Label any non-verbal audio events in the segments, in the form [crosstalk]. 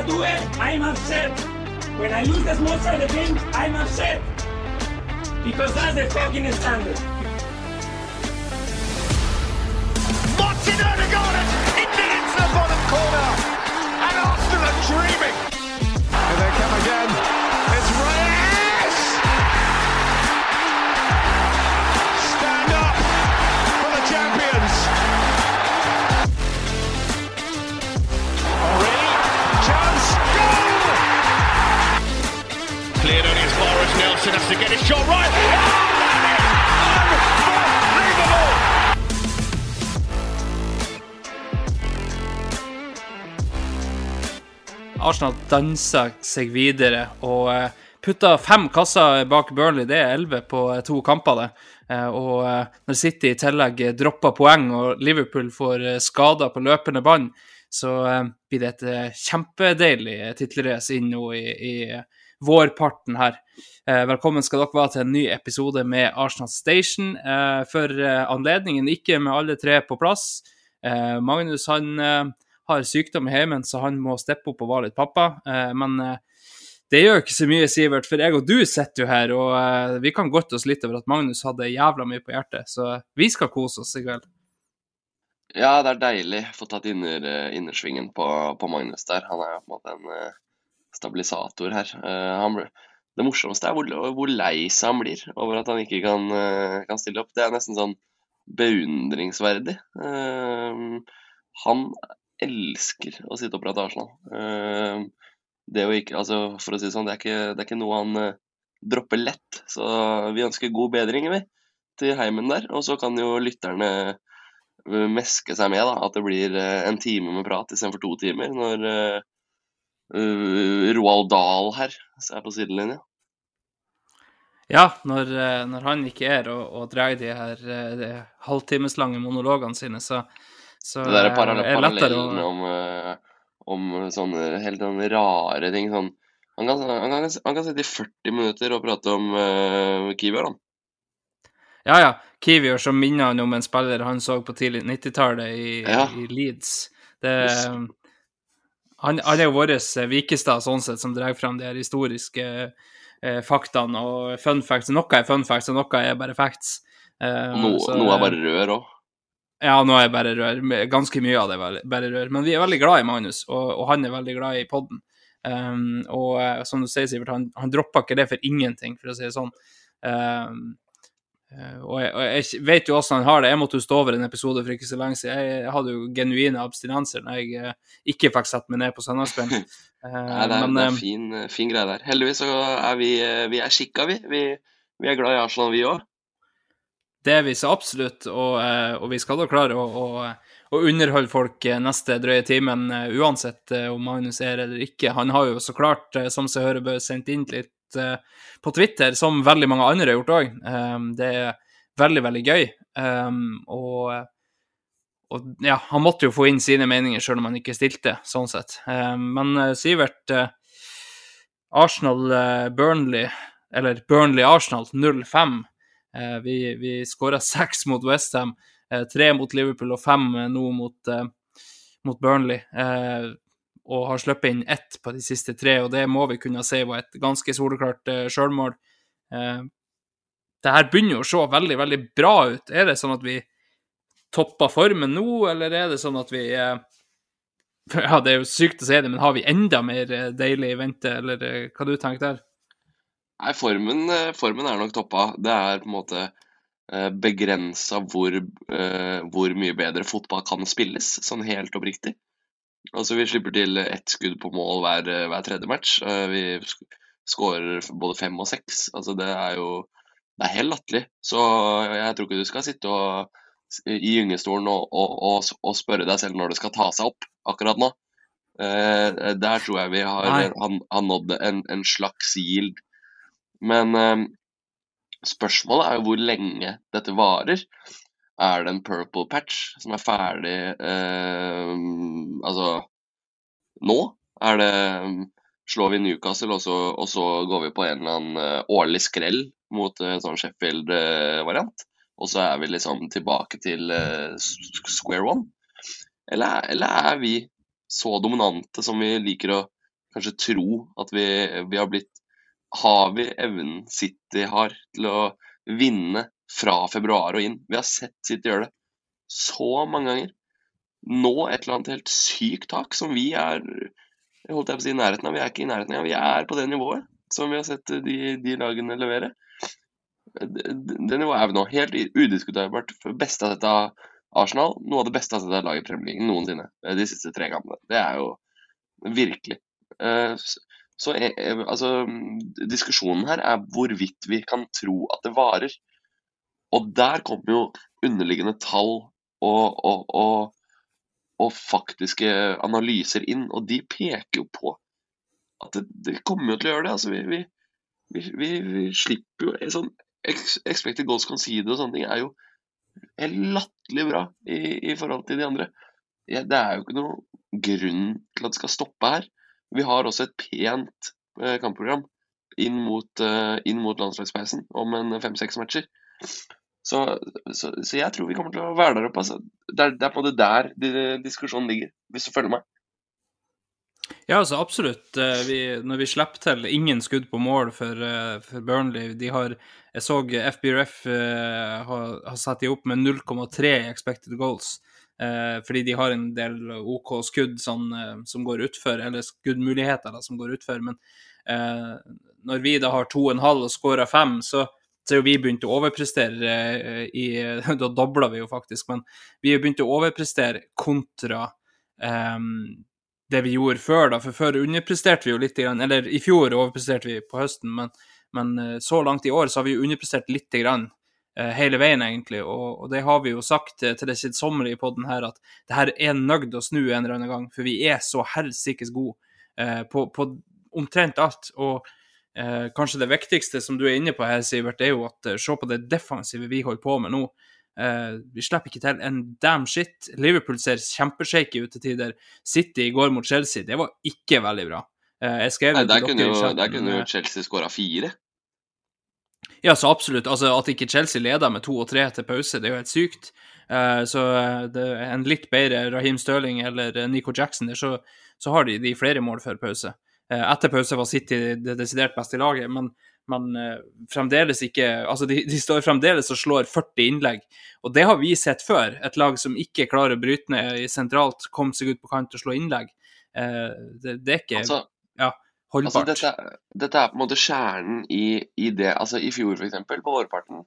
I lose a duel, I'm upset. When I lose the small side of the game, I'm upset. Because that's the fucking standard. Martin Odegaard into into the bottom corner. And Arsenal are dreaming. Here they come again. Far has to get his shot right. Oh! Arsenal danser seg videre og putter putta fem kasser bak Burnley. Det er elleve på eh, to kamper, det. Eh, Og eh, når City i tillegg eh, dropper poeng og Liverpool får eh, skader på løpende bånd, så eh, blir det et eh, kjempedeilig eh, tittelrace inn nå i, i eh, vårparten her. Eh, Velkommen skal dere være til en ny episode med Arsenal Station. Eh, For eh, anledningen, ikke med alle tre på plass. Magnus han har sykdom i heimen, så han må steppe opp og være litt pappa. Men det gjør ikke så mye, Sivert, for jeg og du sitter jo her, og vi kan godte oss litt over at Magnus hadde jævla mye på hjertet, så vi skal kose oss i kveld. Ja, det er deilig å få tatt inner, innersvingen på, på Magnus der. Han er jo på en måte en stabilisator her. Eh, ble, det morsomste er hvor, hvor lei seg han blir over at han ikke kan, eh, kan stille opp. Det er nesten sånn beundringsverdig. Eh, han elsker å sitte i Arsenal. Det å ikke, altså for å si det sånn, det er ikke, det er ikke noe han dropper lett. Så vi ønsker god bedring, vi, til heimen der. Og så kan jo lytterne meske seg med da, at det blir en time med prat istedenfor to timer, når eh, Roald Dahl her som er på sidelinja. Ja, når, eh, når han ikke er og, og drar de her eh, de halvtimeslange monologene sine, så, så Det der er å om, om sånne helt sånne rare ting sånn han kan, han, kan, han kan sitte i 40 minutter og prate om uh, Kiwier, han. Ja, ja. Kiwior som minner han om en spiller han så på tidlig 90-tallet i, Ja. i Leeds. Det. Han, han er jo vår eh, Vikestad sånn sett, som drar fram de her historiske eh, faktaene og fun facts. Noe er fun facts, og noe er bare facts. Eh, noe, så- noe er bare rør òg. Ja, nå er jeg bare rør. Ganske mye av det er bare rør. Men vi er veldig glad i Magnus, og, og han er veldig glad i podden. Um, og eh, som du sier, Sivert, han, han droppa ikke det for ingenting, for å si det sånn. Um, og, jeg, og jeg vet jo åssen han har det. Jeg måtte jo stå over en episode for ikke så lenge siden. Jeg, jeg hadde jo genuine abstinenser når jeg eh, ikke fikk satt meg ned på søndagskvelden. Uh, [laughs] Nei, det er, men det eh, er fin, fin greie der. Heldigvis så er vi, eh, vi er skikka, vi. vi. Vi er glad i Arsenal, vi òg. Det er vi så absolutt, og, eh, og vi skal da klare å, å, å underholde folk eh, neste drøye timen, eh, uansett eh, om Magnus er eller ikke. Han har jo så klart, eh, som seg hører, bør sendt inn litt eh, på Twitter, som veldig mange andre har gjort òg. Det er veldig, veldig gøy. Um, og, og ja, han måtte jo få inn sine meninger sjøl om han ikke stilte, sånn sett. Um, men eh, Sivert, eh, Arsenal-Burnley, eller Burnley-Arsenal 0-5. Eh, vi vi skåra seks mot Westham, tre mot Liverpool og fem nå mot, mot Burnley. Eh, og har sluppet inn ett på de siste tre, og det må vi kunne si var et ganske soleklart uh, sjølmål. Uh, det her begynner jo å se veldig, veldig bra ut. Er det sånn at vi topper formen nå, eller er det sånn at vi uh, [laughs] Ja, det er jo sykt å si det, men har vi enda mer deilig i vente, eller hva du tenker der? Nei, formen, formen er nok toppa. Det er på en måte begrensa hvor, hvor mye bedre fotball kan spilles, sånn helt oppriktig. Altså, vi slipper til ett skudd på mål hver, hver tredje match. Eh, Vi skårer både fem og seks. Altså, det er jo Det er helt latterlig. Så jeg tror ikke du skal sitte og, i gyngestolen og, og, og, spørre deg selv når det skal ta seg opp akkurat nå. Eh, der tror jeg vi har, han, har nådd en, en slags yield. Men eh, spørsmålet er jo hvor lenge dette varer. Er det en purple patch som er ferdig eh, altså nå? Er det Slår vi Newcastle, og så, og så går vi på en eller annen eh, årlig skrell mot en sånn Sheffield-variant? Og så er vi liksom tilbake til eh, square one? Eller, er- eller er vi så dominante som vi liker å kanskje tro at vi, vi har blitt Har vi evnen City har til å vinne fra februar og inn? Vi har sett City gjøre det så mange ganger. Nå et eller annet helt sykt tak som vi er holdt jeg på å si i nærheten av. Vi er ikke i nærheten av, vi er på det nivået som vi har sett de, de lagene levere. Det, det nivået er vi nå. Helt udiskutabelt beste av dette Arsenal. Noe av det beste av dette laget i Premier League noensinne eh, de siste tre kampene. Det er jo virkelig. Eh, Så eh, eh, altså, diskusjonen her er hvorvidt vi kan tro at det varer. Og der kommer jo underliggende tall og, og, og, og faktiske analyser inn, og de peker jo på at det, det kommer jo til å gjøre det. Altså, vi, vi, vi, vi, slipper jo sånn Expected goals conceded og sånne ting er jo latterlig bra i, i forhold til de andre. Ja, det er jo ikke noen grunn til at det skal stoppe her. Vi har også et pent eh, kampprogram inn mot, eh, inn mot landslagspausen om en fem-seks matcher. Så, så, så jeg tror vi kommer til å være der oppe. Altså. Det, er, det er på det der de, diskusjonen ligger, hvis du følger meg. Ja, altså absolutt. Eh, Vi, når vi slipper til ingen skudd på mål for, eh, for Burnley de har, Jeg så FBRF eh, har, har satt de opp med 0,3 expected goals. Fordi de har en del OK skudd sånn, som går utfor, eller skuddmuligheter da, som går utfor. Men når vi da har 2,5 og skårer 5, så, så vi begynt å overprestere eh, i [laughs] Da dobla vi jo faktisk, men vi har begynt å overprestere kontra um, det vi gjorde før, da. For før underpresterte vi jo litt, grann, eller i fjor overpresterte vi på høsten, men, men eh, så langt i år så har vi jo underprestert lite grann. eh, Hele veien, egentlig, og, og det har vi jo sagt til det kjedsommelige i poden her, at det her er nødt å snu en eller annen gang, for vi er så helsikes gode på, på omtrent alt. Og eh, kanskje det viktigste som du er inne på her, Sivert, er jo at eh, se på det defensive vi holder på med nå. Eh, vi slipper ikke til en damn shit. Liverpool ser kjempeshaky ut til tider. City i går mot Chelsea, det var ikke veldig bra. Eh, Nei, der kunne jo, chatten, der kunne jo eh, Chelsea skåra fire. ja, så absolutt. Altså, at ikke Chelsea leder med to og tre til pause, det er jo helt sykt. Eh, så eh, det en litt bedre Raheem Stirling eller eh, Nico Jackson der, så, så har de, de flere mål før pause. Eh, etter pause var City det desidert beste laget, men, men eh, fremdeles ikke Altså, de, de står fremdeles og slår 40 innlegg, og det har vi sett før. Et lag som ikke klarer å bryte ned i sentralt, komme seg ut på kant og slå innlegg. Eh, det, det er ikke Altså, holdbart. Altså, dette, dette er på en måte kjernen i, i det Altså, i fjor, eksempel, på vårparten,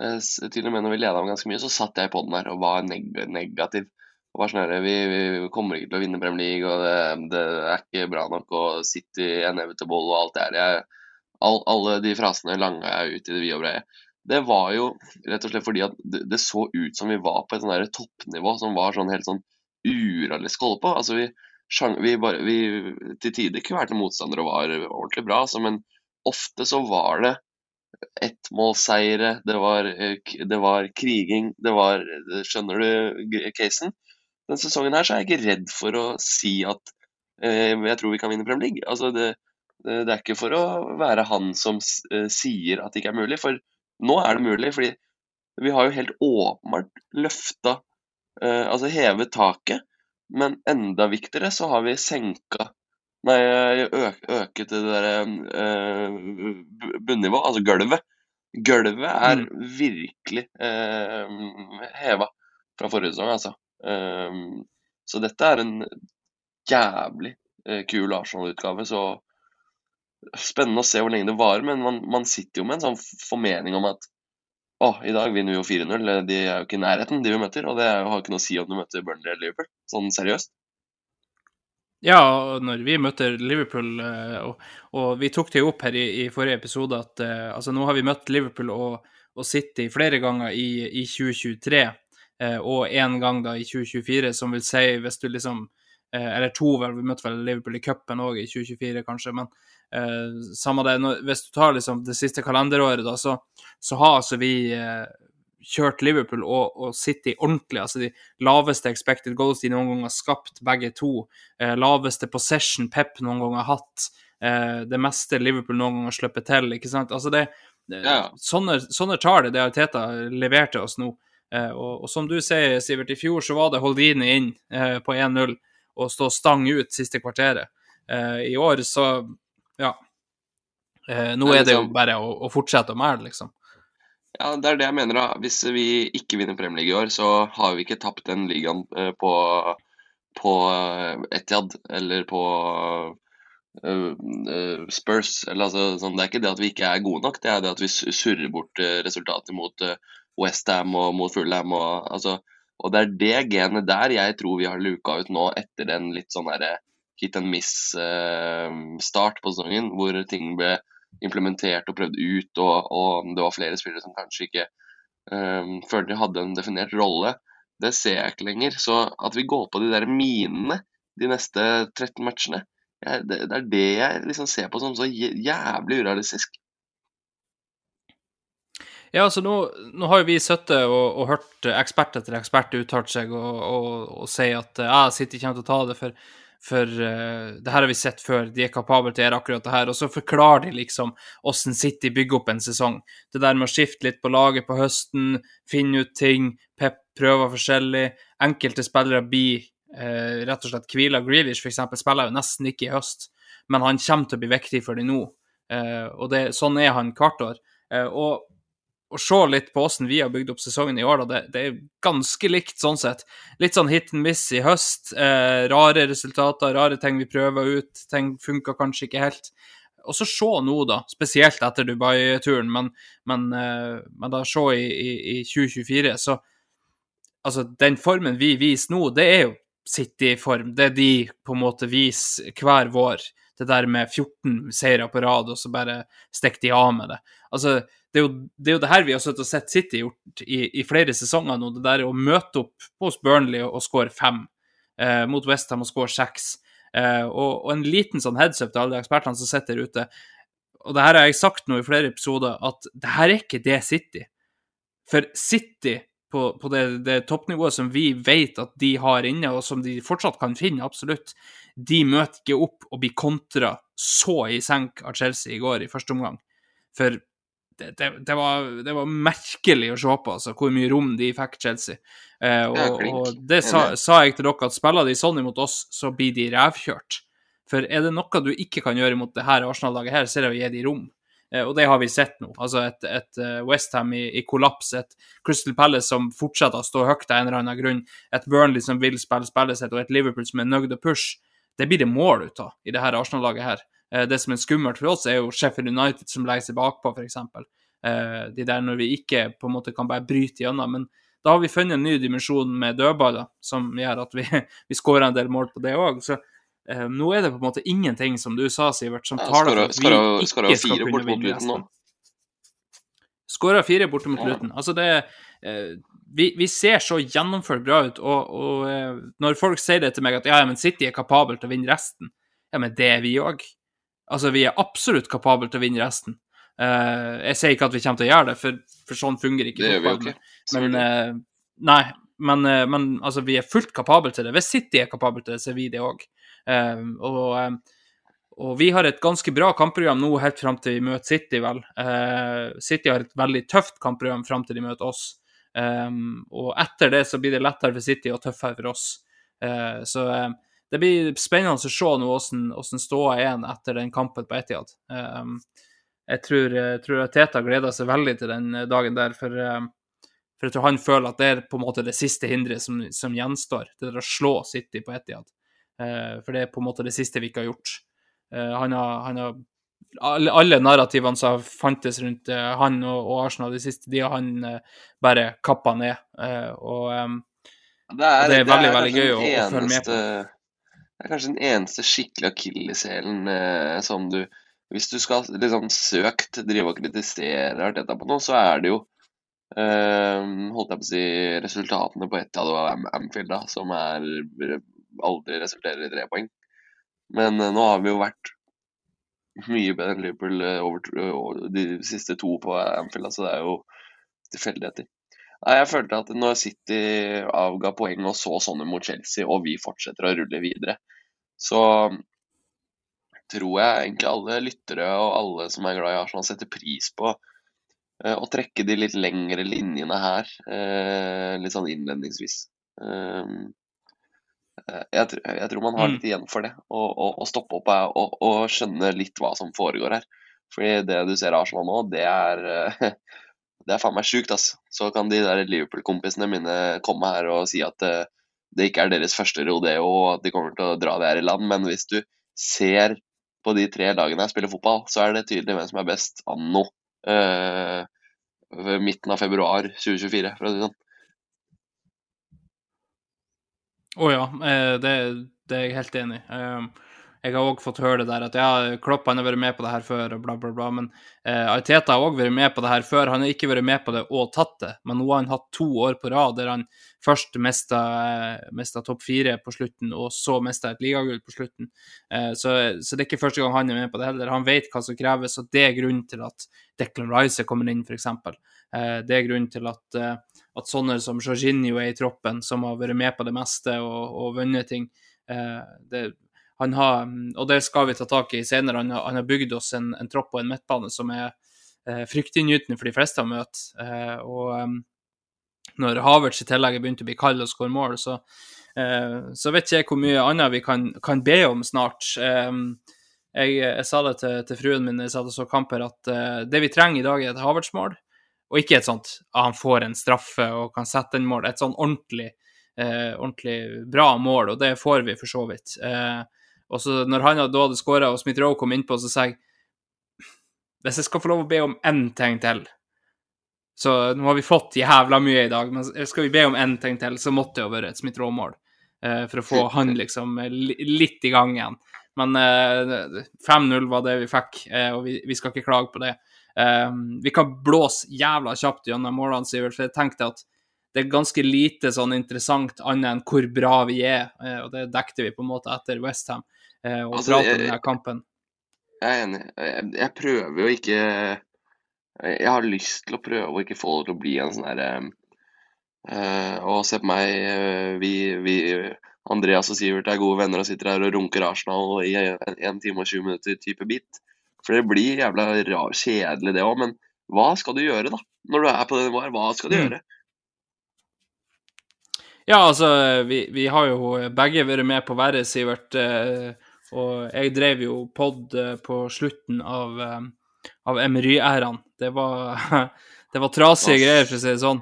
til og med når vi leda om ganske mye, så satt jeg på den der og var neg negativ. Og var sånn her, vi, vi kommer ikke til å vinne Premier League, og det, det er ikke bra nok, og City inevitable og alt det her. Jeg, all, alle de frasene langa jeg ut i det vide og brede. Det var jo rett og slett fordi at det, det så ut som vi var på et sånn toppnivå som var sånn helt sånn urealistisk å holde på. Altså, vi, vi, bare, vi til tider kvelte motstandere og var ordentlig bra, altså, men ofte så var det ettmålseiere, det eh, det var kriging, det var Skjønner du casen? Denne sesongen her så er jeg ikke redd for å si at eh, jeg tror vi kan vinne Premier League. Altså det, det, er ikke for å være han som eh, sier at det ikke er mulig, for nå er det mulig. fordi vi har jo helt åpenbart løfta eh, Altså hevet taket, men enda viktigere så har vi senka Nei, øket det derre eh, bunnivået, altså gulvet. Gulvet er virkelig eh, heva fra forrige sesong, altså. Um, så dette er en jævlig eh, kul Arsenal-utgave. Så spennende å se hvor lenge det varer. Men man, man sitter jo med en sånn formening om at å, i dag vinner vi jo 4-0. De er jo ikke i nærheten, de vi møter. Og det jo, har ikke noe å si om du møter Burnley eller Liverpool. Sånn seriøst. Ja, når vi møter Liverpool, eh, og, og vi tok det jo opp her i, i forrige episode, at uh, altså nå har vi møtt Liverpool og, og City flere ganger i, i 2023, eh, og én gang da i 2024, som vil si, hvis du liksom Eh, eller to, vel. Vi møtte vel Liverpool i cupen òg i 2024, kanskje. Men eh, samme det. Hvis du tar liksom det siste kalenderåret, da, så, så har altså vi eh, kjørt Liverpool og, og, City ordentlig. Altså de laveste expected goals de noen gang har skapt, begge to. Eh, laveste possession Pep noen gang har hatt. Eh, det meste Liverpool noen gang har sluppet til. ikke sant? Altså det, ja. sånne, sånne tall det Arteta leverte oss nå. Eh, og, og, som du sier, Sivert, i fjor så var det Holdini inn eh, på 1-0 og stå stang ut siste kvarteret. Eh, I år så ja. Nå er det jo liksom- bare å, å fortsette å mæle, liksom. Ja, det er det jeg mener. da. Hvis vi ikke vinner Premier League i år, så har vi ikke tapt den ligaen på, på Etiad eller på Spurs. Eller, altså, sånn, det er ikke det at vi ikke er gode nok, det er det at vi surrer bort resultatet mot Westham og mot Fulham. Og, altså, og det er det genet der jeg tror vi har luka ut nå etter den litt sånn derre hit and miss-start uh, på sesongen, hvor ting ble implementert og prøvd ut, og, og det var flere spillere som kanskje ikke um, følte de hadde en definert rolle. Det ser jeg ikke lenger. Så at vi går på de der minene de neste 13 matchene, jeg, det, det, er det jeg liksom ser på som så jævlig urealistisk. Ja, altså nå, nå har jo vi sittet og, og, hørt ekspert etter ekspert uttalt seg og, og, og, si at ja, City kommer til å ta det, for, for uh, det her har vi sett før, de er kapable til å gjøre akkurat det her. Og så forklarer de liksom hvordan City bygger opp en sesong. Det der med å skifte litt på laget på høsten, finne ut ting, Pep prøver forskjellig. Enkelte spillere blir uh, rett og slett hvila. Grealish f.eks. spiller jo nesten ikke i høst, men han kommer til å bli viktig for dem nå. Uh, og det, sånn er han hvert år. og å se litt på hvordan vi har bygd opp sesongen i år, da, det, det, er ganske likt sånn sett. Litt sånn hit and miss i høst. Eh, rare resultater, rare ting vi prøver ut. Ting funka kanskje ikke helt. Og så se nå, da, spesielt etter Dubai-turen, men, men, eh, men, da se i, i, i 2024, så Altså, den formen vi viser nå, det er jo City-form. Det er de på en måte viser hver vår. Det der med 14 seire på rad, og så bare stikker de av med det. Altså, det er, jo, det er jo det her vi har sett, sett City gjort i, i, flere sesonger nå. Det der å møte opp hos Burnley og, og skåre fem, eh, mot Westham og skåre seks. Eh, og, og, en liten sånn heads up til alle de ekspertene som sitter der ute. Og det her har jeg sagt nå i flere episoder, at det her er ikke det City. For City på, på det, det, toppnivået som vi vet at de har inne, og som de fortsatt kan finne, absolutt, de møter ikke opp og blir kontra så i senk av Chelsea i går i første omgang. For det, det, var, det, var, merkelig å se på, altså, hvor mye rom de fikk Chelsea. Eh, og, og, det sa, sa, jeg til dere, at spiller de sånn imot oss, så blir de revkjørt. For er det noe du ikke kan gjøre imot det her Arsenal-laget her, så er det å gi dem rom. Eh, og det har vi sett nå. Altså et, et eh, Westham i, i, kollaps, et Crystal Palace som fortsetter å stå høyt av en eller annen grunn, et Burnley som vil spille spillet sitt, og et Liverpool som er nøyd å push. Det blir det mål ut av i det her Arsenal-laget her. Eh, det som er skummelt for oss, er jo Sheffield United som legger seg bakpå, f.eks. Eh, de der når vi ikke på en måte kan bare bryte gjennom. Men da har vi funnet en ny dimensjon med dødballer, som gjør at vi, [laughs] vi skårer en del mål på det òg. Så eh, nå er det på en måte ingenting, som du sa, Sivert, som taler for at vi ikke skal kunne vinne. Skåra fire borte mot Luton. Altså, det eh, vi, vi, ser så gjennomført bra ut, og, og eh, når folk sier det til meg at ja, men City er kapabel til å vinne resten, ja, men det er vi òg. Altså, vi er absolutt kapable til å vinne resten. Uh, jeg sier ikke at vi kommer til å gjøre det, for, for sånn fungerer ikke fotballen. Ikke. Men, uh, nei, men, men altså, vi er fullt kapable til det. Hvis City er kapable til det, så er vi det òg. Og, og, vi har et ganske bra kampprogram nå helt fram til vi møter City, vel. City har et veldig tøft kampprogram fram til de møter oss. Um, og etter det så blir det lettere for City og tøffere for oss. så det blir spennende å se nå hvordan, ståa er etter den kampen på Etiad. Um, jeg tror, jeg tror Teta gleder seg veldig til den dagen der, for, um, for, jeg tror han føler at det er på en måte det siste hinderet som, som gjenstår. Det der å slå City på Etiad. Uh, for det er på en måte det siste vi ikke har gjort. Uh, han har, han har alle, alle, narrativene som fantes rundt uh, han og, og, Arsenal de siste, de har han uh, bare kappa ned. Og, det, er, det er veldig, det er veldig gøy å, å, følge med på. Det er kanskje den eneste skikkelig akilleshælen eh, som du Hvis du skal liksom søkt drive og kritisere Arteta på noe, så er det jo eh, holdt jeg på å si resultatene på Etihad av Am Amfield da, som er aldri resulterer i tre poeng. Men eh, nå har vi jo vært mye bedre enn Liverpool eh, over, over de siste to på Anfield, så det er jo tilfeldigheter. Nei, Jeg følte at når City avga poeng og så sånne mot Chelsea, og vi fortsetter å rulle videre, så tror jeg egentlig alle lyttere og alle som er glad i Arsenal, setter pris på eh, å trekke de litt lengre linjene her, eh, litt sånn innledningsvis. Um, eh, jeg, jeg tror man har Mm. litt igjen for det, å stoppe opp og, og skjønne litt hva som foregår her. Fordi det du ser Arsenal nå, det er eh, [laughs] det er faen meg sjukt, ass. Så kan de der Liverpool-kompisene mine komme her og si at eh, det ikke er deres første rodeo, og at de kommer til å dra det her i land. Men hvis du ser på de tre lagene jeg spiller fotball, så er det tydelig hvem som er best anno uh, midten av februar 2024, for å si det sånn. Å ja, eh, det, det er jeg helt enig i. Um, Jeg har òg fått høre det der at ja, Klopp han har vært med på det her før, og bla, bla, bla. Men eh, Arteta har òg vært med på det her før. Han har ikke vært med på det og tatt det, men nå har han hatt to år på rad der han først mista, mista topp fire på slutten, og så mista et ligagull på slutten. Eh, så, så det er ikke første gang han er med på det heller. Han vet hva som kreves, og det er grunnen til at Declan Rice kommer inn, f.eks. Eh, det er grunnen til at, eh, at sånne som Jorginho er i troppen, som har vært med på det meste og, og vunnet ting. Eh, det, han har, og det skal vi ta tak i senere, han har, han har bygd oss en, en tropp og en midtbane som er eh, fryktinngytende for de fleste han møter. Eh, og eh, når Havertz i tillegg er begynt å bli kald og skåre mål, så, eh, så vet jeg hvor mye annet vi kan, kan be om snart. Em, jeg, jeg sa det til, til fruen min da jeg satt og så kamper, at eh, det vi trenger i dag, er et Havertz-mål. Og ikke et sånt at han får en straffe og kan sette en mål. Et sånn ordentlig, eh, ordentlig bra mål, og det får vi for så vidt. Eh, og så når han da hadde skåra, og Smith Rowe kom innpå, så sa jeg hvis jeg skal få lov å be om én ting til Så nå har vi fått jævla mye i dag, men skal vi be om én ting til, så måtte det jo være et Smith Rowe-mål. Eh, for å få han liksom eh, litt i gang igjen. Men eh, 5-0 var det vi fikk, eh, og vi, vi skal ikke klage på det. Eh, vi kan blåse jævla kjapt gjennom målene, Sivert, for jeg tenkte at det er ganske lite sånn interessant annet enn hvor bra vi er, eh, og det dekte vi på en måte etter Westham. Eh, og Altså, prate jeg- denne kampen. Jeg er enig. Jeg, jeg prøver jo ikke Jeg har lyst til å prøve å ikke få det til å bli en sånn herre eh, Å, se på meg, vi, vi Andreas og Sivert er gode venner og sitter her og runker Arsenal i en, en time og 20 minutter type bit. For det blir jævla rar, kjedelig, det òg. Men hva skal du gjøre, da? Når du er på det nivået hva skal du Mm. gjøre? Ja, altså, vi, vi har jo begge vært med på verre, Sivert. eh, Og jeg drev jo pod eh, på slutten av, eh, av Emery-æraen. Det var, [laughs] det var trasige Ass. greier, for å si det sånn.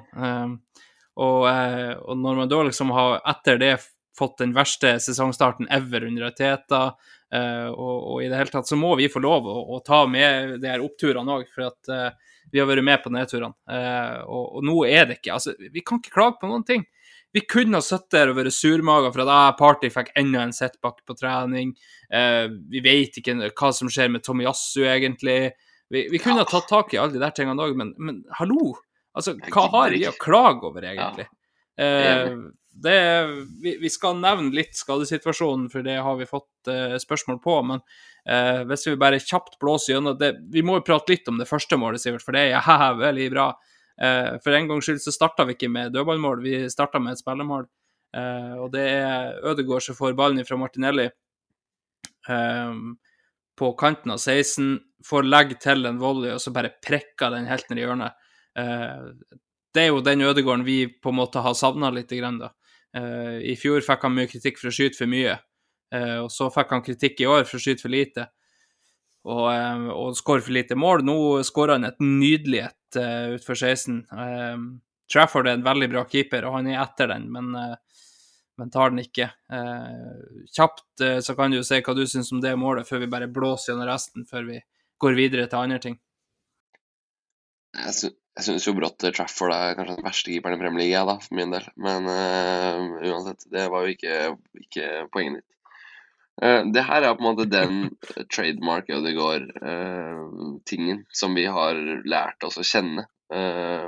Og, og når man da liksom har etter det fått den verste sesongstarten ever under Teta, og, og i det hele tatt, så må vi få lov å, å ta med de her oppturene òg, for at eh, vi har vært med på nedturene. Eh, og, og nå er det ikke Altså, vi kan ikke klage på noen ting. Vi kunne ha sittet der og vært surmaga for at ah, Party fikk enda en setback på trening. Eh, vi vet ikke hva som skjer med Tomiyasu, egentlig. Vi, vi kunne ha tatt tak i alle de der tingene òg, men, men hallo! Altså, hva har vi å klage over, egentlig? Eh, enig. Det, vi, vi skal nevne litt skadesituasjonen, for det har vi fått eh, spørsmål på. Men eh, hvis vi bare kjapt blåser gjennom det Vi må jo prate litt om det første målet, Sivert, for det er [laughs] jævlig bra. Eh, for en gangs skyld så starta vi ikke med dødballmål, vi starta med et spillemål. Eh, og det er Ødegaard som får ballen fra Martinelli eh, på kanten av 16, får legge til en volley, og så bare prekker den helt ned i hjørnet. Eh, det er jo den Ødegården vi på en måte har savna litt. Grann, da. Eh, I fjor fikk han mye kritikk for å skyte for mye, eh, og så fikk han kritikk i år for å skyte for lite. Og, eh, og skåre for lite mål. Nå skårer han et nydelig et uh, utfor 16. Uh, Trafford er en veldig bra keeper, og han er etter den, men, uh, men tar den ikke. Uh, kjapt så kan du jo si hva du syns om det målet, før vi bare blåser gjennom resten, før vi går videre til andre ting. Sy jeg syns jo brått Trafford er kanskje den verste keeperen i Premier League, jeg, da, for min del. Men uh, uansett, det var jo ikke, ikke poenget mitt. Uh, det her er på en måte den [laughs] trademark Ødegaard-tingen som vi har lært oss å kjenne. Eh,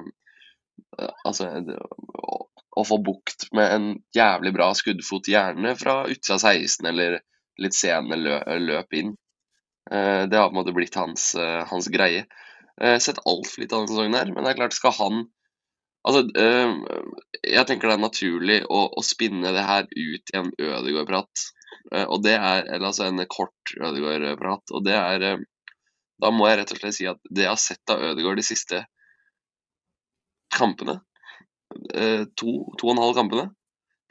altså, det, å- å få bukt med en jævlig bra skuddfot, gjerne fra utsida av 16 eller litt sene lø løp inn. Det har på en måte blitt hans, hans greie. Eh, sett altfor lite av denne sesongen her, men det er klart, skal han Altså, eh, jeg tenker det er naturlig å, å spinne det her ut i en Ødegaard-prat. Eh, og det er Eller altså en kort Ødegaard-prat. Og det er Da må jeg rett og slett si at det jeg har sett av Ødegaard de siste kampene, to, to og en halv kampene,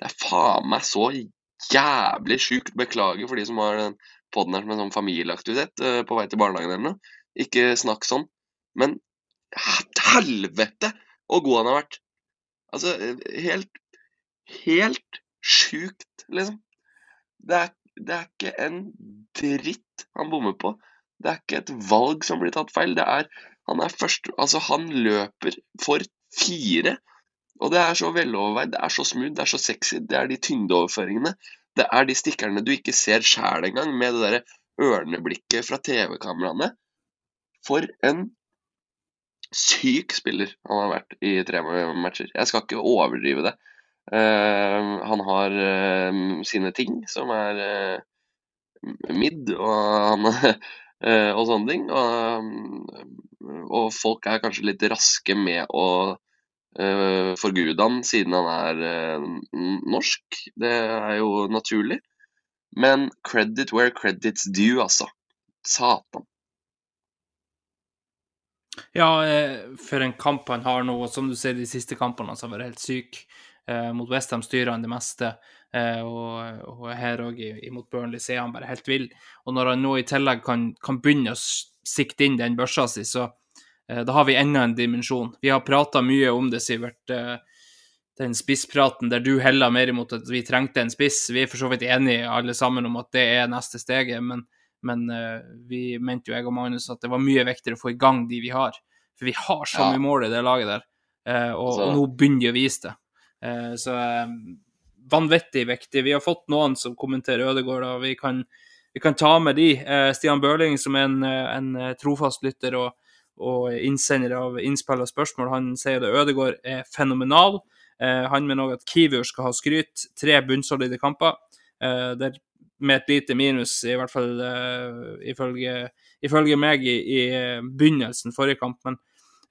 det er faen meg så jævlig sjukt. Beklager for de som har den podden her som en sånn familieaktivitet på vei til barnehagen eller noe. Ikke snakk sånn. Men helvete hvor god han har vært. Altså, helt Helt sjukt, liksom. Det er, det er ikke en dritt han bommer på. Det er ikke et valg som blir tatt feil. Det er Han er først Altså, han løper for fire. Og det er så veloverveid, det er så smooth, det er så sexy. Det er de tyngdeoverføringene. Det er de stikkerne du ikke ser sjæl engang, med det derre ørneblikket fra TV-kameraene. For en syk spiller han har vært i tre matcher. Jeg skal ikke overdrive det. Uh, han har uh, sine ting som er uh, midd og, han, [laughs] og sånne ting. Og, og, folk er kanskje litt raske med å uh, forgude han siden han er norsk. Det er jo naturlig. Men credit where credit's due, altså. Satan. Ja, eh, for en kamp han har nå, og som du ser de siste kampene, han har vært helt syk. Eh, mot Westham styrer han det meste, eh, og, her òg mot Burnley så er han bare helt vill. Og når han nå i tillegg kan, kan begynne å sikte inn den børsa si, så da har vi enda en dimensjon. Vi har prata mye om det, Sivert. Den spisspraten der du heller mer imot at vi trengte en spiss. Vi er for så vidt enige alle sammen om at det er neste steget, men men uh, vi mente jo, jeg og Magnus, at det var mye viktigere å få i gang de vi har. For vi har så mye mål i det laget der, uh, og, altså... og, nå begynner de å vise det. Uh, så vanvittig viktig. Vi har fått noen som kommenterer Ødegaard, og vi kan, vi kan ta med de. Stian Børling, som er en, en trofast lytter og, og, innsender av innspill og spørsmål, han sier det Ødegaard er fenomenal. han mener òg at Kivior skal ha skryt. Tre bunnsolide kamper. der med et lite minus, i hvert fall uh, ifølge, ifølge, meg, i, i, begynnelsen forrige kamp. Men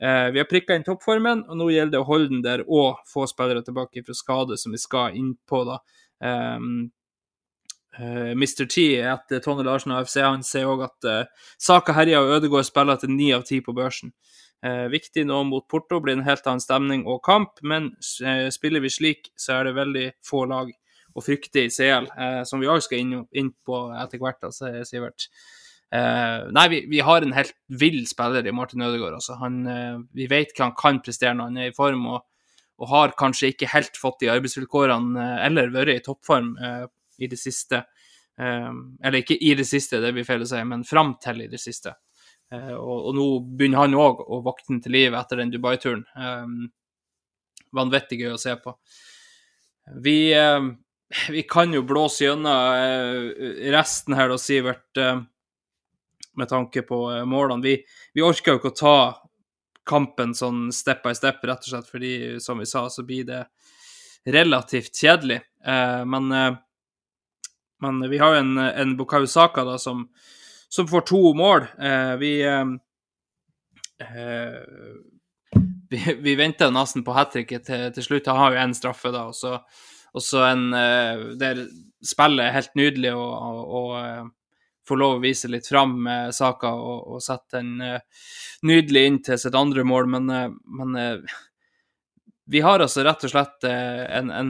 uh, vi har prikka inn toppformen, og nå gjelder det å holde den der og få spillere tilbake fra skade, som vi skal inn på. da. Um, uh, Mr. T etter Tony Larsen og FC han sier òg at Saka herja og Ødegaard spiller til ni av ti på børsen. Viktig nå mot Porto blir en helt annen stemning og kamp, men spiller vi slik, så er det veldig få lag å frykte i CL, eh, som vi òg skal inn, inn, på etter hvert, altså, Sivert. Eh, nei, vi, vi, har en helt vill spiller i Martin Ødegaard. Altså. Han, eh, vi vet hva han kan prestere når han er i form, og, og har kanskje ikke helt fått de arbeidsvilkårene eh, eller vært i toppform eh, i det siste. Eller ikke i det siste, det blir feil å si, men fram til i det siste. Og, og, nå begynner han òg å våkne til liv etter den Dubai-turen. vanvittig gøy å se på. Vi [laughs] vi kan jo blåse gjennom eh, resten her, da, Sivert, eh, med tanke på eh, målene. Vi, vi orker jo ikke å ta kampen sånn step by step, rett og slett fordi, som vi sa, så blir det relativt kjedelig. Men, men vi har jo en, en Bukayo da, som, som, får to mål. Vi vi, vi venter nesten på hat tricket til, til, slutt. Han har jo én straffe, da, og så og så en eh, der spillet er helt nydelig og, å eh, få lov å vise litt fram med saka og, og sette en uh, nydelig inn til sitt andre mål, men, men vi har altså rett og slett en, en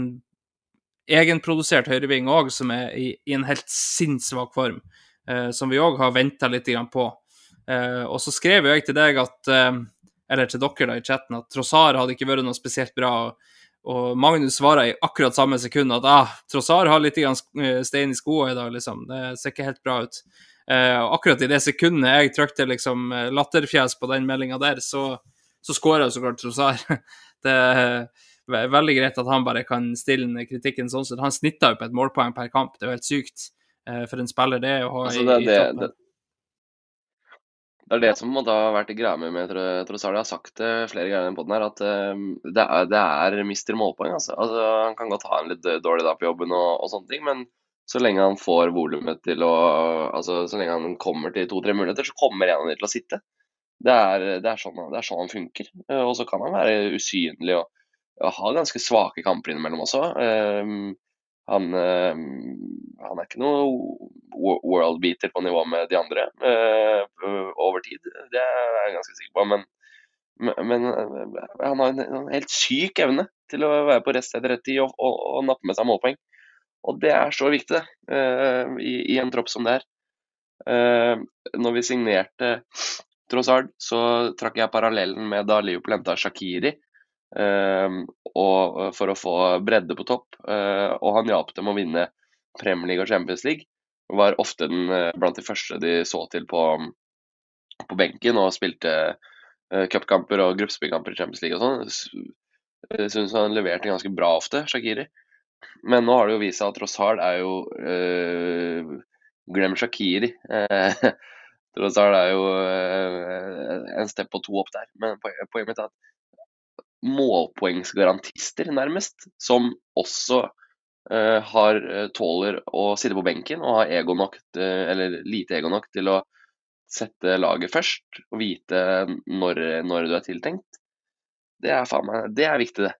egenprodusert høyreving òg som er i, i, en helt sinnssvak form, som vi òg har venta litt på. og så skrev jeg til deg at, eller til dere da i chatten, at Trossar hadde ikke vært noe spesielt bra. og og Magnus svarer i akkurat samme sekund at ah, Trossar har litt eh, stein i skoa i dag, liksom. Det ser ikke helt bra ut. Eh, og akkurat i det sekundet jeg trykte liksom eh, latterfjes på den meldinga der, så, så skåra så klart Trossar. [laughs] Det er veldig greit at han bare kan stille kritikken sånn Så Han snitta jo på et målpoeng per kamp, det er jo helt sykt eh, for en spiller det å ha altså, det, i, i toppen. Det, Det er det som måtte ha vært greia med, med Tro- Trossard. Jeg har sagt det flere ganger i poden her, at eh, det er, det er mister målpoeng. Altså. Altså, han kan godt ha en litt dårlig dag på jobben og, og sånne ting, men så lenge han får volumet til å altså, Så lenge han kommer til to-tre muligheter, så kommer en av dem til å sitte. Det er, det er, sånn, det er sånn han funker. Eh, Og så kan han være usynlig og, og ha ganske svake kamper innimellom også. Eh, Han, eh, han er ikke noe world-beater på nivå med de andre eh, over tid. Det er jeg ganske sikker på. Men, men, eh, han har en, helt syk evne til å være på rett sted rett tid og, og, og nappe med seg målpoeng. Og det er så viktig, det, i, i en tropp som det er. Når vi signerte Trossard, så trakk jeg parallellen med da Liverpool henta Shakiri for å få bredde på topp. eh, og han hjalp dem å vinne Premier League og Champions League. Var ofte den, eh, blant de første de så til på, på benken og spilte uh, cupkamper og gruppespillkamper i Champions League og sånn. Syns han leverte ganske bra ofte, Shakiri. Men nå har det jo vist seg at Rosard er jo øh, Glem Shakiri. Eh, [laughs] Trossard er jo øh, en step på to opp der. Men poen- poenget mitt er at målpoengsgarantister, nærmest, som også uh, har øh, tåler å sitte på benken og ha ego nok, til- eller lite ego nok til å sette laget først og vite når, når du er tiltenkt, det er faen meg Det er viktig, det.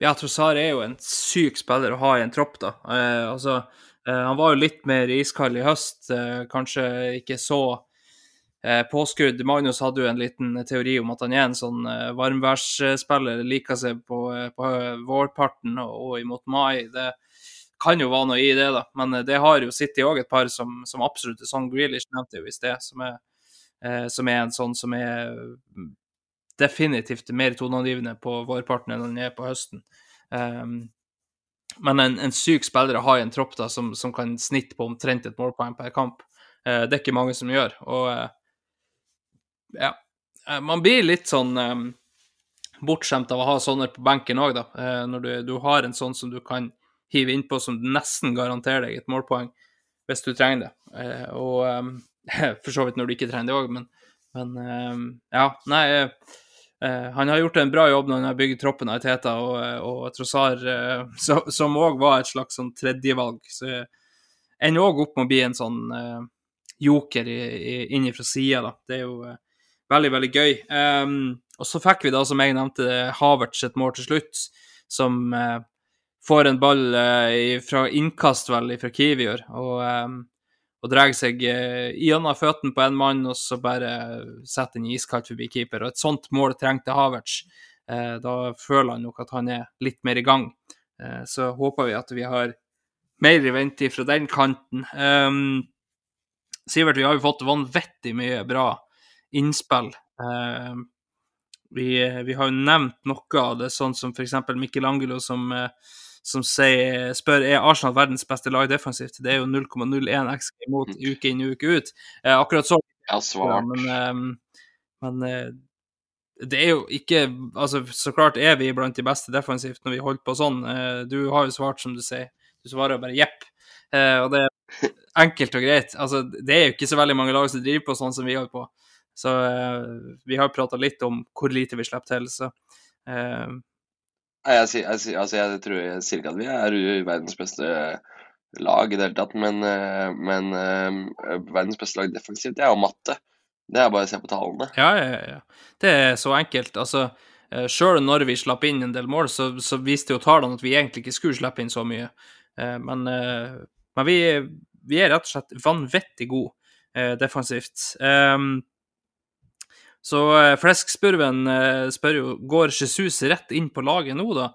Ja, Trossar er jo en syk spiller å ha i en tropp, da. Eh, altså, eh, han var jo litt mer iskald i høst, eh, kanskje ikke så eh, påskrudd. Magnus hadde jo en liten teori om at han er en sånn eh, varmværsspiller, liker seg på, eh, på vårparten og, og imot mai. Det kan jo være noe i det, da. Men eh, det har jo City òg et par som, som absolutt er sånn. Grealish nevnte jo i sted, som er, eh, som er en sånn som er definitivt mer toneangivende på vårparten enn han er på høsten. Um, men en, en syk spiller å ha i en tropp da, som, som kan snitte på omtrent et målpoeng per kamp, Uh, det er ikke mange som gjør. Og eh, ja, eh, man blir litt sånn um, bortskjemt av å ha sånne på benken òg, da. Uh, når du, du har en sånn som du kan hive innpå som nesten garanterer deg et målpoeng hvis du trenger det. Uh, og um, [laughs] for så vidt når du ikke trenger det òg, men, men um, ja, nei Eh, han har gjort en bra jobb når han har bygd troppen av Teta og, og Trossar, uh, [laughs] som òg var et slags sånn tredjevalg. Så ender òg opp med å bli en sånn uh, joker i, inn fra sida, da. Det er jo veldig, veldig gøy. Um, og så fikk vi da, som jeg nevnte, Havertz et mål til slutt, som uh, får en ball uh, fra innkast, vel, fra Kivior, og, um, og drar seg uh, gjennom føttene på en mann, og så bare setter den iskaldt forbi keeper. Og et sånt mål trengte Havertz. Uh, da føler han nok at han er litt mer i gang. Uh, så håper vi at vi har mer i vente fra den kanten. Um, Sivert, vi har jo fått vanvittig mye bra innspill. Eh, vi, vi har jo nevnt noe av det, sånn som f.eks. Michelangelo som eh, som sier, spør er Arsenal verdens beste lag defensivt. Det er jo 0,01 XG mot uke inn og uke ut. Eh, akkurat så ja, svart. men, eh, men eh, det er jo ikke altså Så klart er vi blant de beste defensivt når vi holder på sånn. Du har jo svart som du sier. Du svarer bare jepp. Eh, og det er enkelt og greit. Altså, det er jo ikke så veldig mange lag som driver på sånn som vi holder på. Så eh, vi har prata litt om hvor lite vi slipper til, så eh, Jeg, jeg, altså, jeg tror jeg sier ikke at vi er verdens beste lag i det hele tatt, men, eh, men verdens beste lag defensivt, det er jo matte. Det er bare å se på tallene. Ja, ja, ja. Det er så enkelt. Altså, Sjøl når vi slapp inn en del mål, så, så viste jo tallene at vi egentlig ikke skulle slippe inn så mye. Men, men vi, vi er rett og slett vanvittig gode defensivt. Um, Så eh, Fleskspurven eh, spør jo går Jesus rett inn på laget nå, da.